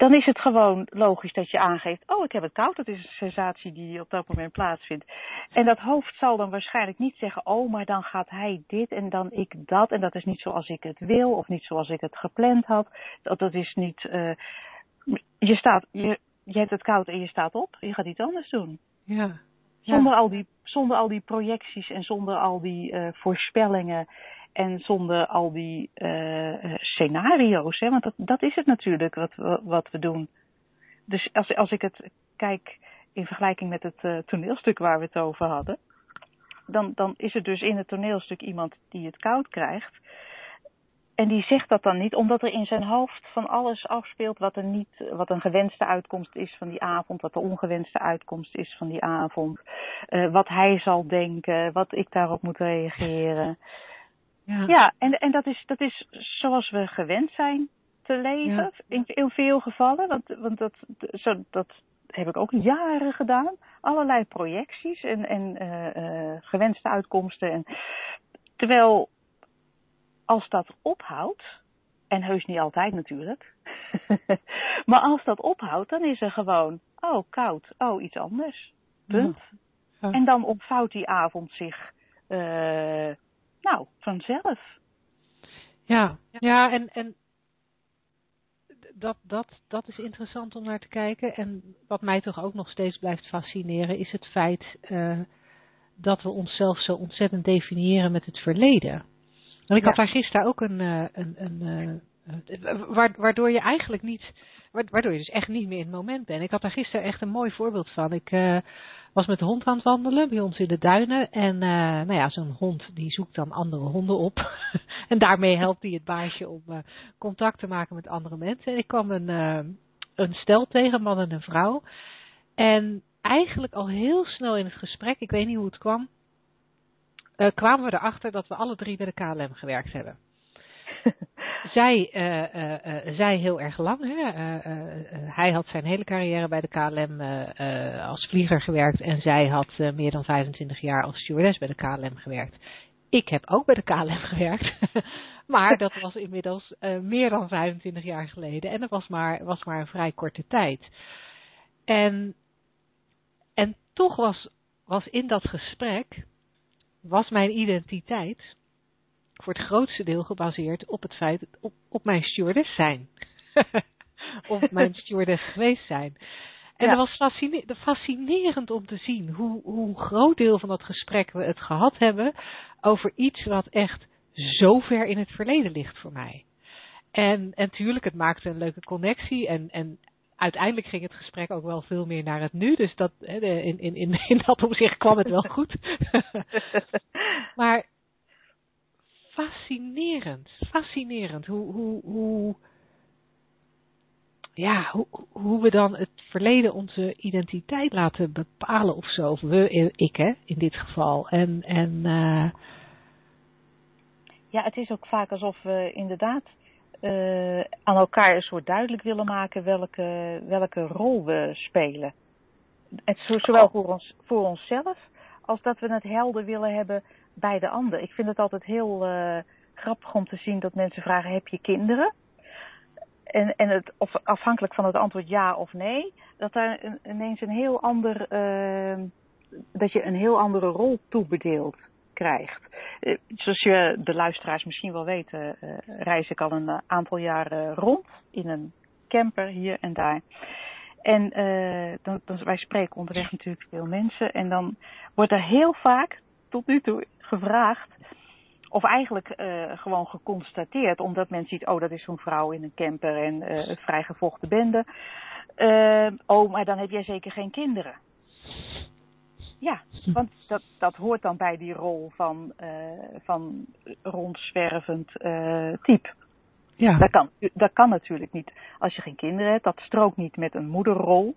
dan is het gewoon logisch dat je aangeeft, oh ik heb het koud, dat is een sensatie die op dat moment plaatsvindt. En dat hoofd zal dan waarschijnlijk niet zeggen, oh maar dan gaat hij dit en dan ik dat en dat is niet zoals ik het wil of niet zoals ik het gepland had. Dat, dat is niet... Uh, je, staat, je, je hebt het koud en je staat op. Je gaat iets anders doen. Ja. Zonder, al die, zonder al die projecties en zonder al die uh, voorspellingen. En zonder al die uh, scenario's. Hè? Want dat, dat is het natuurlijk wat, wat we doen. Dus als, als ik het kijk in vergelijking met het toneelstuk waar we het over hadden. Dan, dan is er dus in het toneelstuk iemand die het koud krijgt. En die zegt dat dan niet, omdat er in zijn hoofd van alles afspeelt wat, er niet, wat een gewenste uitkomst is van die avond, wat de ongewenste uitkomst is van die avond, uh, wat hij zal denken, wat ik daarop moet reageren. Ja, ja en, en dat, is, dat is zoals we gewend zijn te leven, ja. in, in veel gevallen, want, want dat, zo, dat heb ik ook jaren gedaan. Allerlei projecties en, en uh, uh, gewenste uitkomsten. En, terwijl als dat ophoudt, en heus niet altijd natuurlijk, maar als dat ophoudt, dan is er gewoon, oh koud, oh iets anders. Punt. Ja. Ja. En dan ontvouwt die avond zich, uh, nou, vanzelf. Ja, ja, en, en dat, dat, dat is interessant om naar te kijken. En wat mij toch ook nog steeds blijft fascineren, is het feit uh, dat we onszelf zo ontzettend definiëren met het verleden. En ik had daar gisteren ook een, uh, een, een uh, waardoor je eigenlijk niet, waardoor je dus echt niet meer in het moment bent. Ik had daar gisteren echt een mooi voorbeeld van. Ik uh, was met de hond aan het wandelen bij ons in de duinen. En uh, nou ja, zo'n hond die zoekt dan andere honden op. en daarmee helpt hij het baasje om uh, contact te maken met andere mensen. En ik kwam een, een stel tegen, een man en een vrouw. En eigenlijk al heel snel in het gesprek, ik weet niet hoe het kwam uh, kwamen we erachter dat we alle drie bij de KLM gewerkt hebben. zij, uh, uh, zij heel erg lang. Hè? hij had zijn hele carrière bij de KLM als vlieger gewerkt en zij had meer dan 25 jaar als stewardess bij de KLM gewerkt. Ik heb ook bij de KLM gewerkt, maar dat was inmiddels meer dan 25 jaar geleden en dat was maar, was maar een vrij korte tijd. En, en toch was, was in dat gesprek, was mijn identiteit voor het grootste deel gebaseerd op het feit, op, op mijn stewardess zijn. op mijn stewardess geweest zijn. En ja. dat was fascinerend om te zien hoe, hoe groot deel van dat gesprek we het gehad hebben over iets wat echt zo ver in het verleden ligt voor mij. En, en tuurlijk, het maakte een leuke connectie en, en uiteindelijk ging het gesprek ook wel veel meer naar het nu. Dus dat, in, in, in, in dat opzicht kwam het wel goed. maar fascinerend, fascinerend hoe, hoe, hoe, ja, hoe, hoe we dan het verleden onze identiteit laten bepalen of zo. Of we, ik hè, in dit geval. En, en uh... ja, het is ook vaak alsof we inderdaad uh, aan elkaar een soort duidelijk willen maken welke, welke rol we spelen. Het, zowel voor, ons, voor onszelf als dat we het helder willen hebben bij de ander. Ik vind het altijd heel uh, grappig om te zien dat mensen vragen: heb je kinderen? En, en het, of afhankelijk van het antwoord ja of nee, dat daar ineens een heel ander, uh, dat je een heel andere rol toebedeeld krijgt. Uh, zoals je de luisteraars misschien wel weten, uh, reis ik al een aantal jaren rond in een camper hier en daar. En dan, dan, wij spreken onderweg natuurlijk veel mensen en dan wordt er heel vaak tot nu toe gevraagd of eigenlijk gewoon geconstateerd, omdat men ziet, oh dat is zo'n vrouw in een camper en uh, vrijgevochten bende. Oh, maar dan heb jij zeker geen kinderen. Ja, want dat, dat hoort dan bij die rol van, van rondzwervend type. Ja. Dat, kan, dat kan natuurlijk niet als je geen kinderen hebt. Dat strookt niet met een moederrol.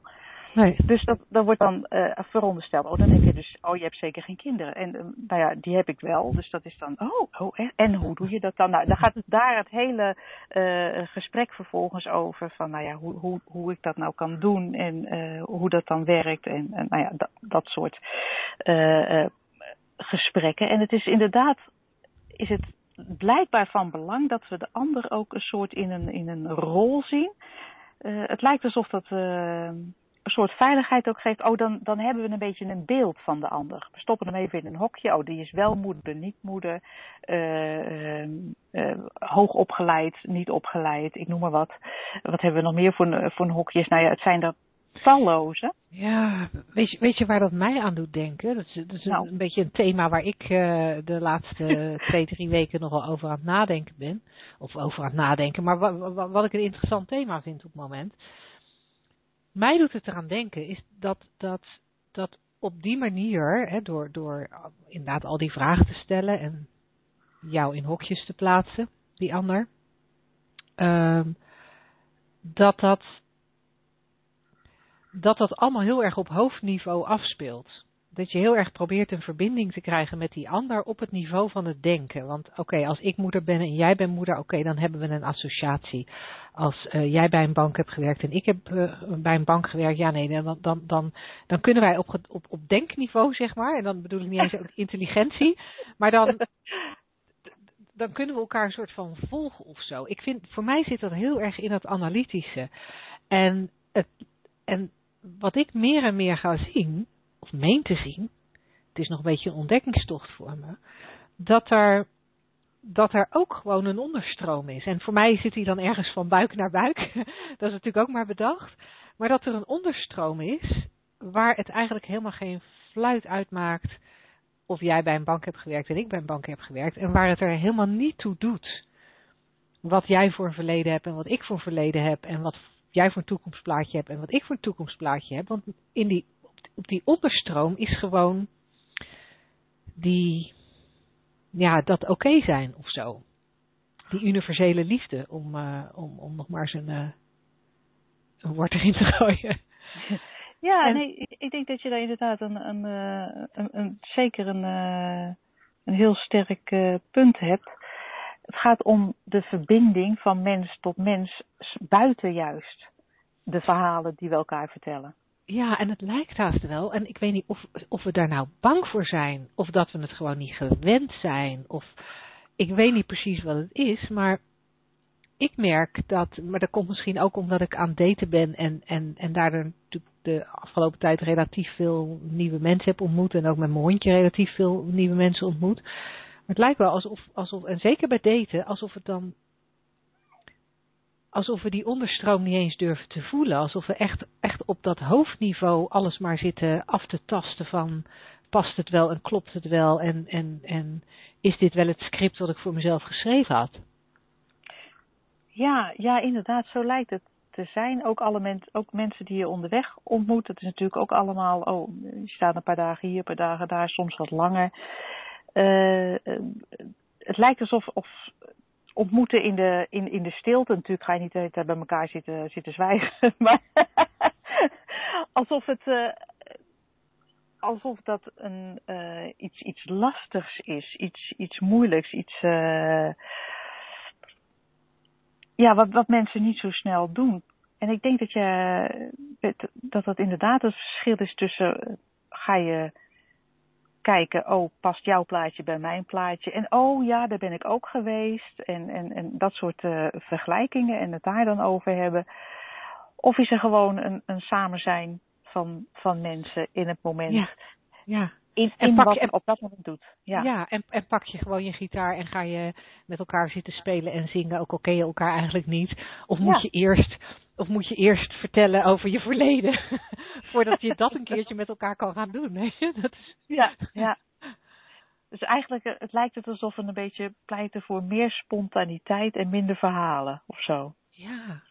Nee. Dus dat, dat wordt dan uh, verondersteld. Oh, dan heb je dus, oh, je hebt zeker geen kinderen. En uh, nou ja, die heb ik wel. Dus dat is dan, oh, oh en hoe doe je dat dan? Nou, dan gaat het daar het hele uh, gesprek vervolgens over. Van, nou ja, hoe, hoe, hoe ik dat nou kan doen en hoe dat dan werkt. En, nou ja, dat, dat soort gesprekken. En het is inderdaad, is het blijkbaar van belang dat we de ander ook een soort in een, in een rol zien. het lijkt alsof dat soort veiligheid ook geeft. Oh, dan, dan hebben we een beetje een beeld van de ander. We stoppen hem even in een hokje. Oh, die is wel moeder, niet moeder. Uh, uh, hoog opgeleid, niet opgeleid. Ik noem maar wat. Wat hebben we nog meer voor, voor hokjes? Nou ja, het zijn er talloze. Ja, weet je, weet je waar dat mij aan doet denken? Dat is, dat is nou. een, beetje een thema waar ik uh, de laatste twee, drie weken nogal over aan het nadenken ben. Of over aan het nadenken, maar wat, wat ik een interessant thema vind op het moment mij doet het eraan denken, is dat, dat, dat op die manier, hè, door, door inderdaad al die vragen te stellen en jou in hokjes te plaatsen, die ander, uh, dat, dat, dat dat allemaal heel erg op hoofdniveau afspeelt dat je heel erg probeert een verbinding te krijgen met die ander op het niveau van het denken. Want oké, als ik moeder ben en jij bent moeder, oké, dan hebben we een associatie. Als uh, jij bij een bank hebt gewerkt en ik heb uh, bij een bank gewerkt, ja nee, dan, dan, dan, dan kunnen wij op, op, op denkniveau, zeg maar, en dan bedoel ik niet eens intelligentie, maar dan, dan kunnen we elkaar een soort van volgen of zo. Ik vind, voor mij zit dat heel erg in het analytische. En, het, en wat ik meer en meer ga zien, of meen te zien, het is nog een beetje een ontdekkingstocht voor me, dat er, dat er ook gewoon een onderstroom is. En voor mij zit hij dan ergens van buik naar buik, dat is natuurlijk ook maar bedacht, maar dat er een onderstroom is waar het eigenlijk helemaal geen fluit uitmaakt of jij bij een bank hebt gewerkt en ik bij een bank heb gewerkt en waar het er helemaal niet toe doet wat jij voor een verleden hebt en wat ik voor een verleden heb en wat jij voor een toekomstplaatje hebt en wat ik voor een toekomstplaatje heb. Want in die die onderstroom is gewoon die, ja, dat oké zijn of zo. Die universele liefde, om, uh, om, om nog maar eens een, uh, een woord erin te gooien. Ja, nee, ik denk dat je daar inderdaad een, een, eh, een, een zeker een, een heel sterk punt hebt. Het gaat om de verbinding van mens tot mens buiten juist de verhalen die we elkaar vertellen. Ja, en het lijkt haast wel. En ik weet niet of, of we daar nou bang voor zijn. Of dat we het gewoon niet gewend zijn. Of ik weet niet precies wat het is, maar ik merk dat, maar dat komt misschien ook omdat ik aan daten ben en, en, en daardoor natuurlijk de afgelopen tijd relatief veel nieuwe mensen heb ontmoet en ook met mijn hondje relatief veel nieuwe mensen ontmoet. Maar het lijkt wel alsof, alsof en zeker bij daten, alsof het dan alsof we die onderstroom niet eens durven te voelen. Alsof we echt, echt op dat hoofdniveau alles maar zitten af te tasten van past het wel en klopt het wel en, en, en is dit wel het script wat ik voor mezelf geschreven had? Ja, ja, inderdaad, zo lijkt het te zijn. Ook, alle mensen, ook mensen die je onderweg ontmoet. Het is natuurlijk ook allemaal, oh, je staat een paar dagen hier, een paar dagen daar, soms wat langer. Uh, het lijkt alsof of ontmoeten in de, in, in de stilte. Natuurlijk ga je niet bij elkaar zitten, zitten zwijgen. Maar alsof het. Uh, alsof dat een, uh, iets, iets lastigs is, iets, iets moeilijks, iets. Uh, ja, wat, wat mensen niet zo snel doen. En ik denk dat je dat dat inderdaad het verschil is tussen ga je kijken, oh, past jouw plaatje bij mijn plaatje? En oh ja, daar ben ik ook geweest. En, en, en dat soort uh, vergelijkingen en het daar dan over hebben. Of is er gewoon een, een samen zijn van, van mensen in het moment. Ja, ja. In, in en pak wat je, op dat moment doet. Ja, ja en, en pak je gewoon je gitaar en ga je met elkaar zitten spelen en zingen, ook al ken je elkaar eigenlijk niet. Of moet je eerst of moet je eerst vertellen over je verleden, voordat je dat een keertje met elkaar kan gaan doen? Dat is... Ja, ja. Dus eigenlijk, eh, het lijkt het alsof we een beetje pleiten voor meer spontaniteit en minder verhalen of zo. Ja.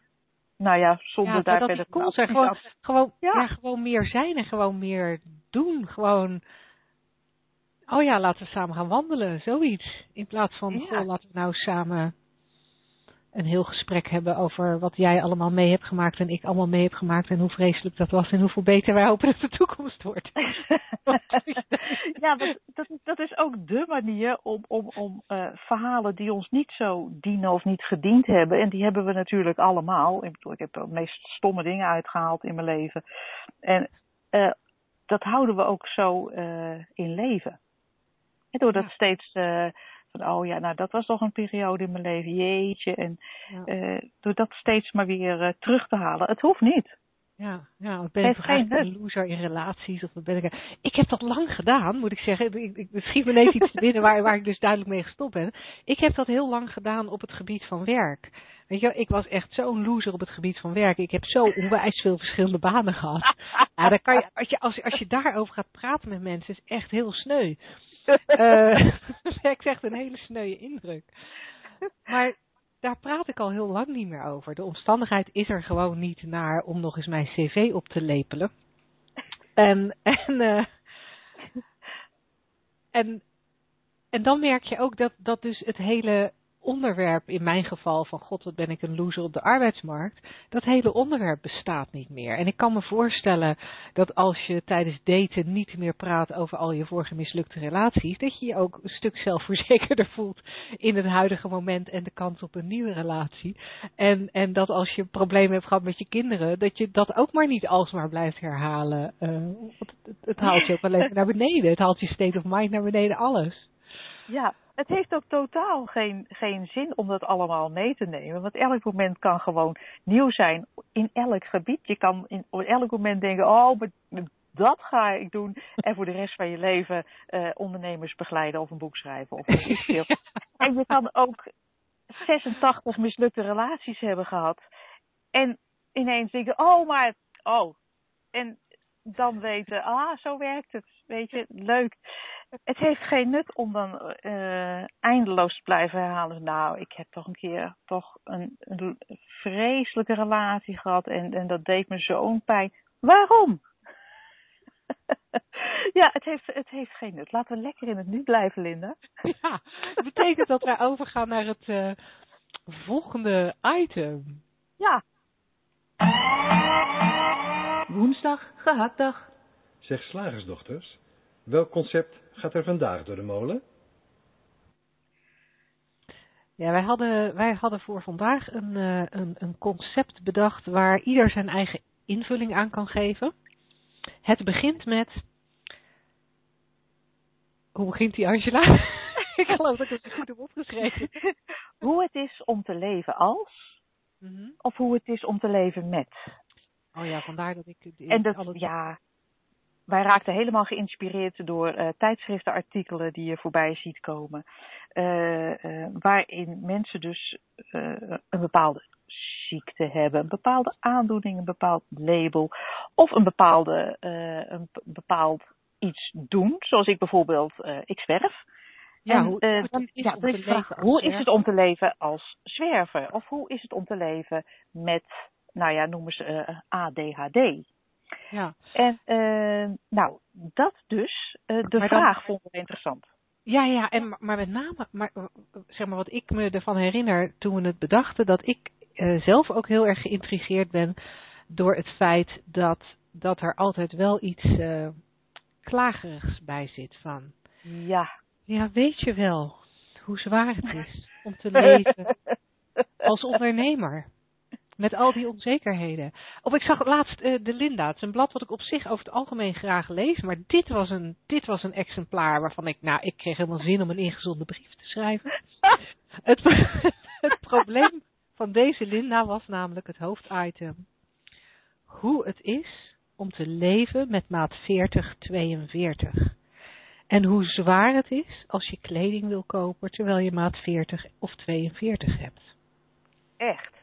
Nou ja, zonder ja, daar dat verder cool zijn. Gewoon, gewoon, ja. ja. gewoon meer zijn en gewoon meer doen. Gewoon, oh ja, laten we samen gaan wandelen, zoiets. In plaats van, Ja. goh, laten we nou samen een heel gesprek hebben over wat jij allemaal mee hebt gemaakt en ik allemaal mee heb gemaakt en hoe vreselijk dat was en hoeveel beter wij hopen dat de toekomst wordt. ja, dat, dat, dat is ook de manier om, om, om uh, verhalen die ons niet zo dienen of niet gediend hebben. En die hebben we natuurlijk allemaal. Ik bedoel, ik heb de meest stomme dingen uitgehaald in mijn leven. En uh, dat houden we ook zo uh, in leven. En door dat Ja. steeds van, oh ja, nou dat was toch een periode in mijn leven, jeetje. En Ja. uh, door dat steeds maar weer uh, terug te halen. Het hoeft niet. Ja, ja, ben ik geen een loser in relaties? Of wat ben ik, ik heb dat lang gedaan, moet ik zeggen. Ik, ik, ik schiet me ineens iets te binnen waar, waar ik dus duidelijk mee gestopt ben. Ik heb dat heel lang gedaan op het gebied van werk. Weet je, ik was echt zo'n loser op het gebied van werk. Ik heb zo onwijs veel verschillende banen gehad. Ja, dan kan je, als, je, als, als je daarover gaat praten met mensen, is het echt heel sneu. Uh, ik zeg een hele sneuwe indruk. Maar daar praat ik al heel lang niet meer over. De omstandigheid is er gewoon niet naar om nog eens mijn cv op te lepelen. En, en, uh, en, en dan merk je ook dat, dat dus het hele onderwerp, in mijn geval van god wat ben ik een loser op de arbeidsmarkt, dat hele onderwerp bestaat niet meer. En ik kan me voorstellen dat als je tijdens daten niet meer praat over al je vorige mislukte relaties, dat je je ook een stuk zelfverzekerder voelt in het huidige moment en de kans op een nieuwe relatie. En, en dat als je problemen hebt gehad met je kinderen, dat je dat ook maar niet alsmaar blijft herhalen. Uh, het, het, het haalt je ook alleen naar beneden. Het haalt je state of mind naar beneden, alles. Ja, het heeft ook totaal geen, geen zin om dat allemaal mee te nemen. Want elk moment kan gewoon nieuw zijn in elk gebied. Je kan in, op elk moment denken, oh, maar dat ga ik doen. En voor de rest van je leven uh, ondernemers begeleiden of een boek schrijven. Of iets ja. En je kan ook 86 mislukte relaties hebben gehad. En ineens denken, oh, maar, oh. En dan weten, ah, zo werkt het. Weet je, leuk het heeft geen nut om dan uh, eindeloos te blijven herhalen. Nou, ik heb toch een keer toch een, een vreselijke relatie gehad en, en dat deed me zo'n pijn. Waarom? ja, het heeft, het heeft geen nut. Laten we lekker in het nu blijven, Linda. Ja, dat betekent dat wij overgaan naar het uh, volgende item. Ja. Woensdag, gehaktdag. Zeg slagersdochters, welk concept gaat er vandaag door de molen? Ja, wij hadden, wij hadden voor vandaag een, uh, een, een concept bedacht waar ieder zijn eigen invulling aan kan geven. Het begint met. Hoe begint die, Angela? ik geloof dat ik het goed heb opgeschreven. hoe het is om te leven als, Mhm. of hoe het is om te leven met. Oh ja, vandaar dat ik... En dat, alle- ja, wij raakten helemaal geïnspireerd door eh, tijdschriftenartikelen die je voorbij ziet komen. eh, eh, waarin mensen dus een bepaalde ziekte hebben, een bepaalde aandoening, een bepaald label. Of een, bepaalde, een bepaald iets doen. Zoals ik bijvoorbeeld, ik zwerf. Ja, En, hoe, het dan- is ja, is de vraag, hoe is het om te leven als zwerver? Of hoe is het om te leven met, nou ja, noemen ze ADHD? Ja. En eh, nou, dat dus, eh, de Maar dan- vraag vonden we interessant. Ja, ja, en, maar- met name, maar, eh, zeg maar wat ik me ervan herinner toen we het bedachten, dat ik eh, zelf ook heel erg geïntrigeerd ben door het feit dat, dat er altijd wel iets eh, klagerigs bij zit van. Ja. Ja, weet je wel hoe zwaar het is om te leven als ondernemer. Met al die onzekerheden. Of ik zag laatst eh, de Linda. Het is een blad wat ik op zich over het algemeen graag lees. Maar dit was een, dit was een exemplaar waarvan ik, nou, ik kreeg helemaal zin om een ingezonde brief te schrijven. Het, het probleem van deze Linda was namelijk het hoofditem. Hoe het is om te leven met maat 4042. En hoe zwaar het is als je kleding wil kopen terwijl je maat 40 of 42 hebt. Echt.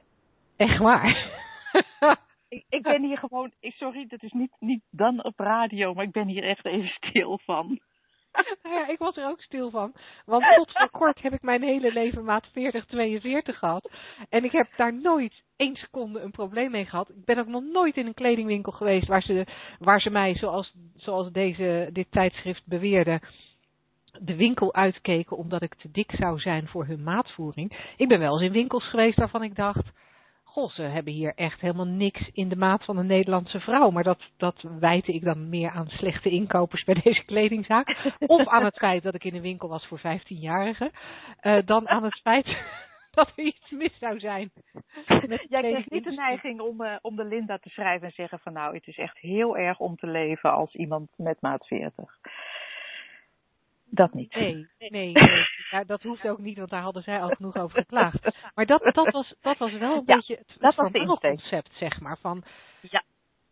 Echt waar. Ik, ik ben hier gewoon, ik- sorry, dat is niet, niet dan op radio, maar ik ben hier echt even stil van. Ja, ik was er ook stil van. Want tot voor kort heb ik mijn hele leven maat 40, 42 gehad. En ik heb daar nooit één seconde een probleem mee gehad. Ik ben ook nog nooit in een kledingwinkel geweest waar ze, waar ze mij, zoals, zoals deze, dit tijdschrift beweerde, de winkel uitkeken omdat ik te dik zou zijn voor hun maatvoering. Ik ben wel eens in winkels geweest waarvan ik dacht, goh, ze hebben hier echt helemaal niks in de maat van een Nederlandse vrouw. Maar dat, dat wijte ik dan meer aan slechte inkopers bij deze kledingzaak. Of aan het feit dat ik in een winkel was voor 15-jarigen. eh, dan aan het feit dat er iets mis zou zijn. Jij kreeg niet de neiging om, eh, om de Linda te schrijven en zeggen van nou, het is echt heel erg om te leven als iemand met maat 40. Dat niet. Nee, nee, nee. Ja, dat hoeft ook niet, want daar hadden zij al genoeg over geklaagd. Maar dat, dat, was, dat was wel een Ja, beetje het, het vermaalconcept, zeg maar. Van, Ja.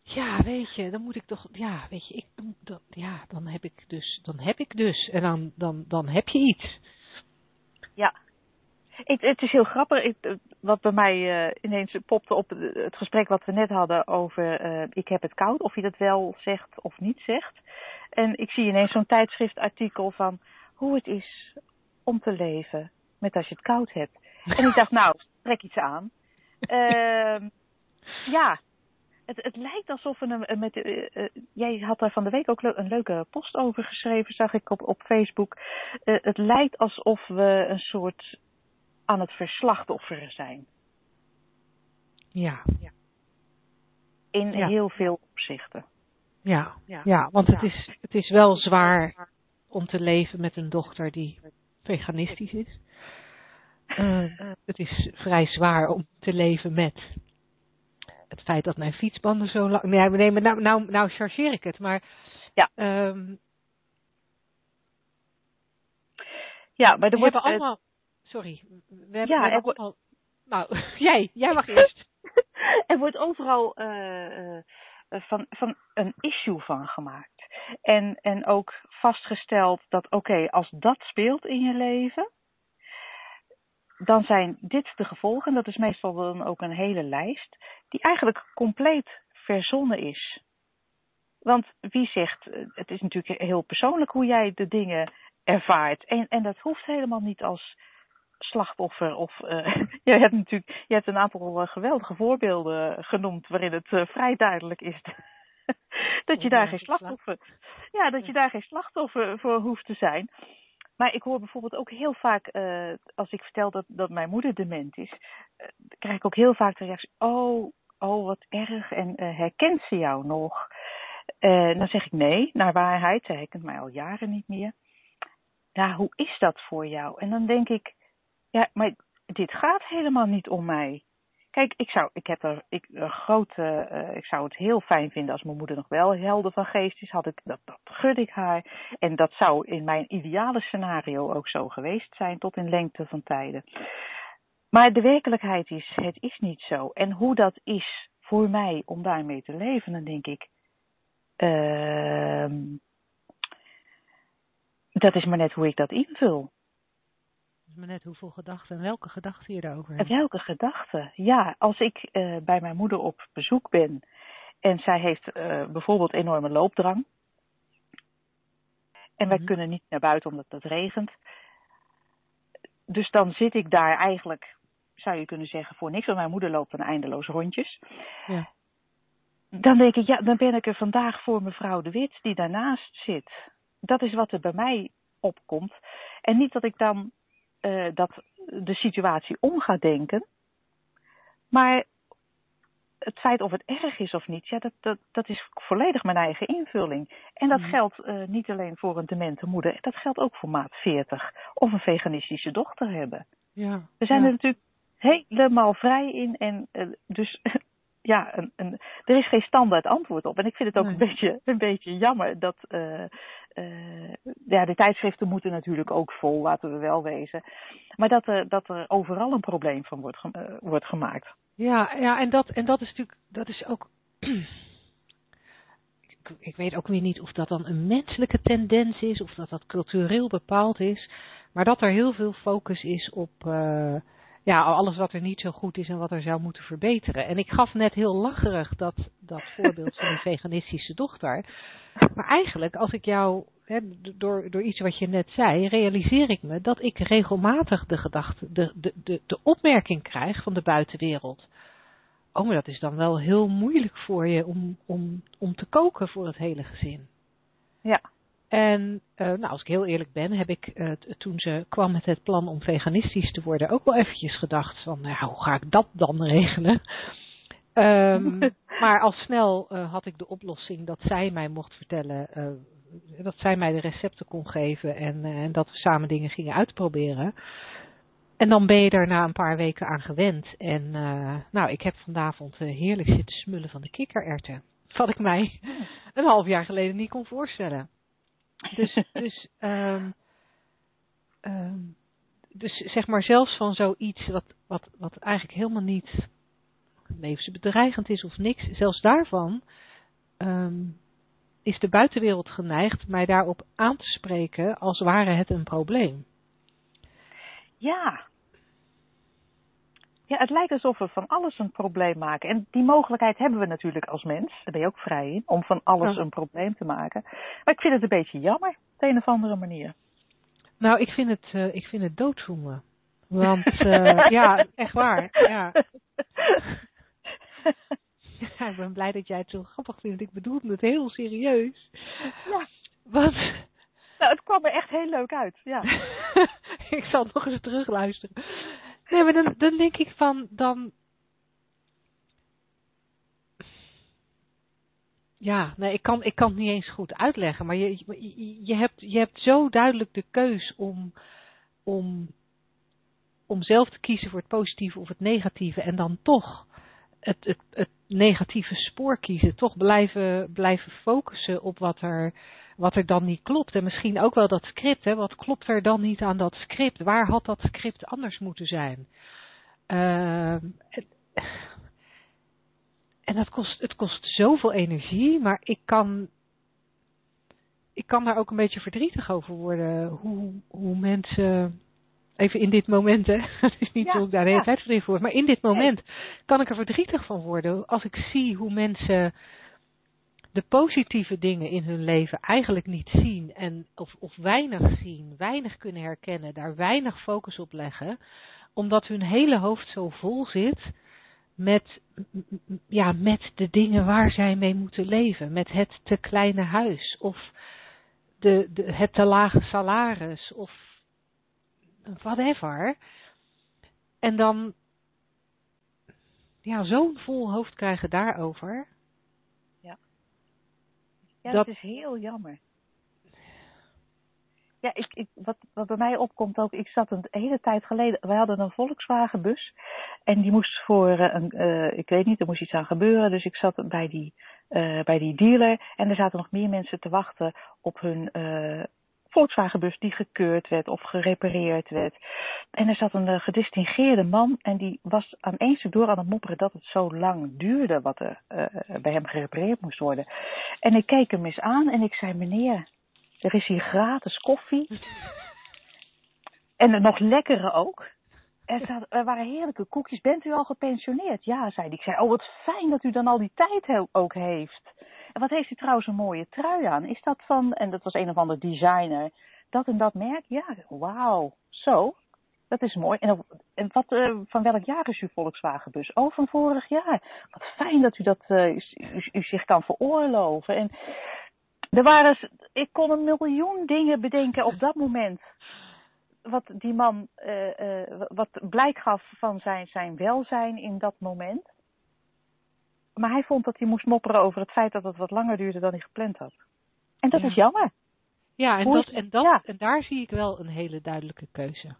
ja, weet je, dan moet ik toch, ja, weet je, ik, dan, ja, dan heb ik dus, dan heb ik dus. En dan, dan, dan heb je iets. Ja. Het, het is heel grappig, het, eh, wat bij mij eh, ineens popte op het het gesprek wat we net hadden over eh, ik heb het koud, of je dat wel zegt of niet zegt. En ik zie ineens zo'n tijdschriftartikel van hoe het is om te leven met als je het koud hebt. En ik dacht, nou, trek iets aan. Ehm, ja, het, het lijkt alsof we met, eh, eh, jij had daar van de week ook le- een leuke post over geschreven, zag ik op, op Facebook. Eh, het lijkt alsof we een soort aan het verslachtofferen zijn. Ja, In Ja. heel veel opzichten. ja, Ja. ja, want het is, het is wel zwaar om te leven met een dochter die veganistisch is. Eh, het is vrij zwaar om te leven met het feit dat mijn fietsbanden zo lang. Nee, nee maar nou, nou, nou chargeer ik het, maar. Ja. ehm, Ja, maar er we wordt hebben eh, allemaal. Sorry, we hebben, Ja, we hebben wordt- allemaal. Nou, jij, jij mag eerst. er wordt overal eh, van, van een issue van gemaakt. En, en ook vastgesteld dat, oké, als dat speelt in je leven, dan zijn dit de gevolgen. Dat is meestal dan ook een hele lijst, die eigenlijk compleet verzonnen is. Want wie zegt, eh, het is natuurlijk heel persoonlijk hoe jij de dingen ervaart. En, en dat hoeft helemaal niet als slachtoffer. Of, eh, je hebt natuurlijk je hebt een aantal eh, geweldige voorbeelden genoemd waarin het eh, vrij duidelijk is dat je daar geen slachtoffer, ja, dat je daar geen slachtoffer voor hoeft te zijn. Maar ik hoor bijvoorbeeld ook heel vaak, als ik vertel dat, dat mijn moeder dement is, krijg ik ook heel vaak de reactie, oh, oh wat erg, en herkent ze jou nog? Dan zeg ik nee, naar waarheid, zij herkent mij al jaren niet meer. Ja, hoe is dat voor jou? En dan denk ik, maar dit gaat helemaal niet om mij. Kijk, ik zou, ik heb er, ik, grote, uh, ik zou het heel fijn vinden als mijn moeder nog wel helder van geest is. Had ik, dat, dat gun ik haar. En dat zou in mijn ideale scenario ook zo geweest zijn, tot in lengte van tijden. Maar de werkelijkheid is, het is niet zo. En hoe dat is voor mij om daarmee te leven, dan denk ik, uh, dat is maar net hoe ik dat invul maar net hoeveel gedachten en welke gedachten je daarover hebt. Welke gedachten? Ja, als ik uh, bij mijn moeder op bezoek ben en zij heeft uh, bijvoorbeeld enorme loopdrang. En wij mm -hmm. kunnen niet naar buiten omdat het regent. Dus dan zit ik daar eigenlijk, zou je kunnen zeggen, voor niks. Want mijn moeder loopt dan eindeloos rondjes. Ja. Dan denk ik, ja, dan ben ik er vandaag voor mevrouw de Wit die daarnaast zit. Dat is wat er bij mij opkomt. En niet dat ik dan uh, dat de situatie om gaat denken. Maar het feit of het erg is of niet, ja, dat, dat, dat is volledig mijn eigen invulling. En dat mm. geldt uh, niet alleen voor een demente moeder, dat geldt ook voor maat 40 of een veganistische dochter hebben. Ja, We zijn ja. er natuurlijk helemaal vrij in en uh, dus ja, een, een, er is geen standaard antwoord op. En ik vind het ook nee. een, beetje, een beetje jammer dat. Uh, uh, ja, de tijdschriften moeten natuurlijk ook vol, laten we wel wezen. Maar dat er, dat er overal een probleem van wordt, uh, wordt gemaakt. Ja, ja en, dat, en dat is natuurlijk. Dat is ook. ik, ik weet ook weer niet of dat dan een menselijke tendens is, of dat dat cultureel bepaald is. Maar dat er heel veel focus is op ja, alles wat er niet zo goed is en wat er zou moeten verbeteren. En ik gaf net heel lacherig dat, dat voorbeeld van die veganistische dochter. Maar eigenlijk, als ik jou, door, door iets wat je net zei, realiseer ik me dat ik regelmatig de gedachte, de, de, de, de opmerking krijg van de buitenwereld. Oh, maar dat is dan wel heel moeilijk voor je om, om, om te koken voor het hele gezin. Ja. En uh, nou, als ik heel eerlijk ben, heb ik uh, toen ze kwam met het plan om veganistisch te worden ook wel eventjes gedacht van, nou, hoe ga ik dat dan regelen? um, maar al snel uh, had ik de oplossing dat zij mij mocht vertellen, dat zij mij de recepten kon geven en, en dat we samen dingen gingen uitproberen. En dan ben je er na een paar weken aan gewend. En nou, ik heb vanavond heerlijk zitten smullen van de kikkererwten. Wat ik mij een half jaar geleden niet kon voorstellen. Dus, dus, um, um, dus zeg maar zelfs van zoiets wat, wat, wat eigenlijk helemaal niet levensbedreigend is of niks, zelfs daarvan um, is de buitenwereld geneigd mij daarop aan te spreken als ware het een probleem. Ja. Ja, het lijkt alsof we van alles een probleem maken. En die mogelijkheid hebben we natuurlijk als mens. Daar ben je ook vrij in, om van alles een probleem te maken. Maar ik vind het een beetje jammer, op een of andere manier. Nou, ik vind het, uh, ik vind het doodzonde. Want, uh, ja, echt waar. Ja. ja, ik ben blij dat jij het zo grappig vindt. Ik bedoel het heel serieus. Ja. Want... Nou, het kwam er echt heel leuk uit, ja. ik zal nog eens terugluisteren. Nee, maar dan, dan denk ik van, dan... Ja, nee, ik kan, ik kan het niet eens goed uitleggen, maar je, je, je, hebt, je hebt zo duidelijk de keus om, om, om zelf te kiezen voor het positieve of het negatieve en dan toch het, het, het negatieve spoor kiezen, toch blijven, blijven focussen op wat er, wat er dan niet klopt. En misschien ook wel dat script, hè, wat klopt er dan niet aan dat script? Waar had dat script anders moeten zijn? Uh, en dat kost, het kost zoveel energie, maar ik kan, ik kan daar ook een beetje verdrietig over worden. Hoe, hoe mensen, even in dit moment, hè, het is niet ja, ik daar de hele tijd verdrietig word, maar in dit moment kan ik er verdrietig van worden als ik zie hoe mensen de positieve dingen in hun leven eigenlijk niet zien en of, of weinig zien, weinig kunnen herkennen, daar weinig focus op leggen, omdat hun hele hoofd zo vol zit met, ja, met de dingen waar zij mee moeten leven, met het te kleine huis of de, de, het te lage salaris of whatever. En dan ja, zo'n vol hoofd krijgen daarover ja, dat, is heel jammer. Ja, ik, ik, wat, wat bij mij opkomt ook, ik zat een hele tijd geleden, wij hadden een Volkswagen bus en die moest voor een, uh, ik weet niet, er moest iets aan gebeuren, dus ik zat bij die, uh, bij die dealer en er zaten nog meer mensen te wachten op hun uh, Volkswagenbus die gekeurd werd of gerepareerd werd. En er zat een uh, gedistingeerde man en die was aan stuk door aan het mopperen dat het zo lang duurde wat er uh, bij hem gerepareerd moest worden. En ik keek hem eens aan en ik zei, meneer, er is hier gratis koffie. en nog lekkere ook. Er, zat, er, waren heerlijke koekjes. Bent u al gepensioneerd? Ja, zei hij. Ik zei, oh wat fijn dat u dan al die tijd ook heeft. Wat heeft u trouwens een mooie trui aan? Is dat van, en dat was een of ander designer, dat en dat merk? Ja, wauw. Zo, dat is mooi. En, en wat, uh, van welk jaar is uw Volkswagenbus? Oh, van vorig jaar. Wat fijn dat u dat, uh, u, zich kan veroorloven. En er waren, ik kon een miljoen dingen bedenken op dat moment. Wat die man, uh, wat blijk gaf van zijn, zijn welzijn in dat moment. Maar hij vond dat hij moest mopperen over het feit dat het wat langer duurde dan hij gepland had. En dat Ja. is jammer. Ja, en, Hoe dat, en, dat, ja. en daar zie ik wel een hele duidelijke keuze.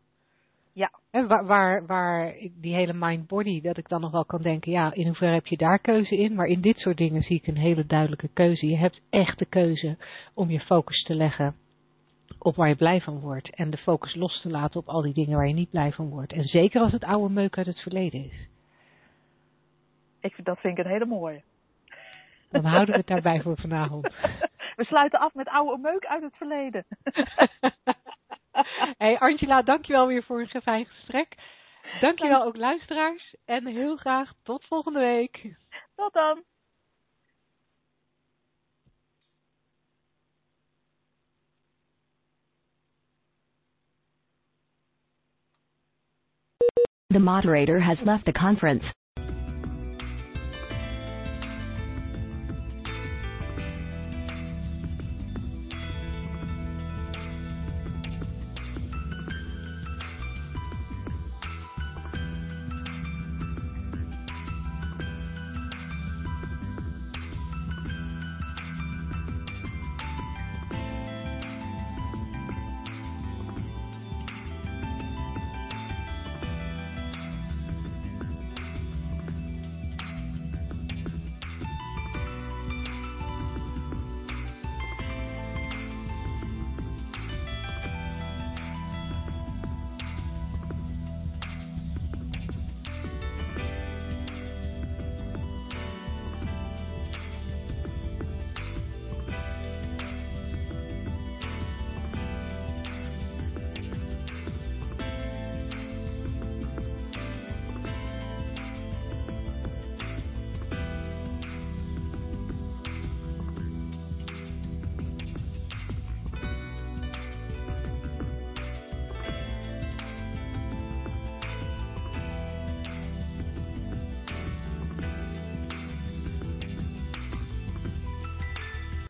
Ja. En waar, waar, waar die hele mind-body, dat ik dan nog wel kan denken, ja, in hoeverre heb je daar keuze in? Maar in dit soort dingen zie ik een hele duidelijke keuze. Je hebt echt de keuze om je focus te leggen op waar je blij van wordt. En de focus los te laten op al die dingen waar je niet blij van wordt. En zeker als het oude meuk uit het verleden is. Ik, dat vind ik een hele mooie. Dan houden we het daarbij voor vanavond. We sluiten af met oude meuk uit het verleden. hey Angela, dankjewel weer voor een fijn gesprek. Dankjewel ook luisteraars. En heel graag tot volgende week. Tot dan. The moderator has left the conference.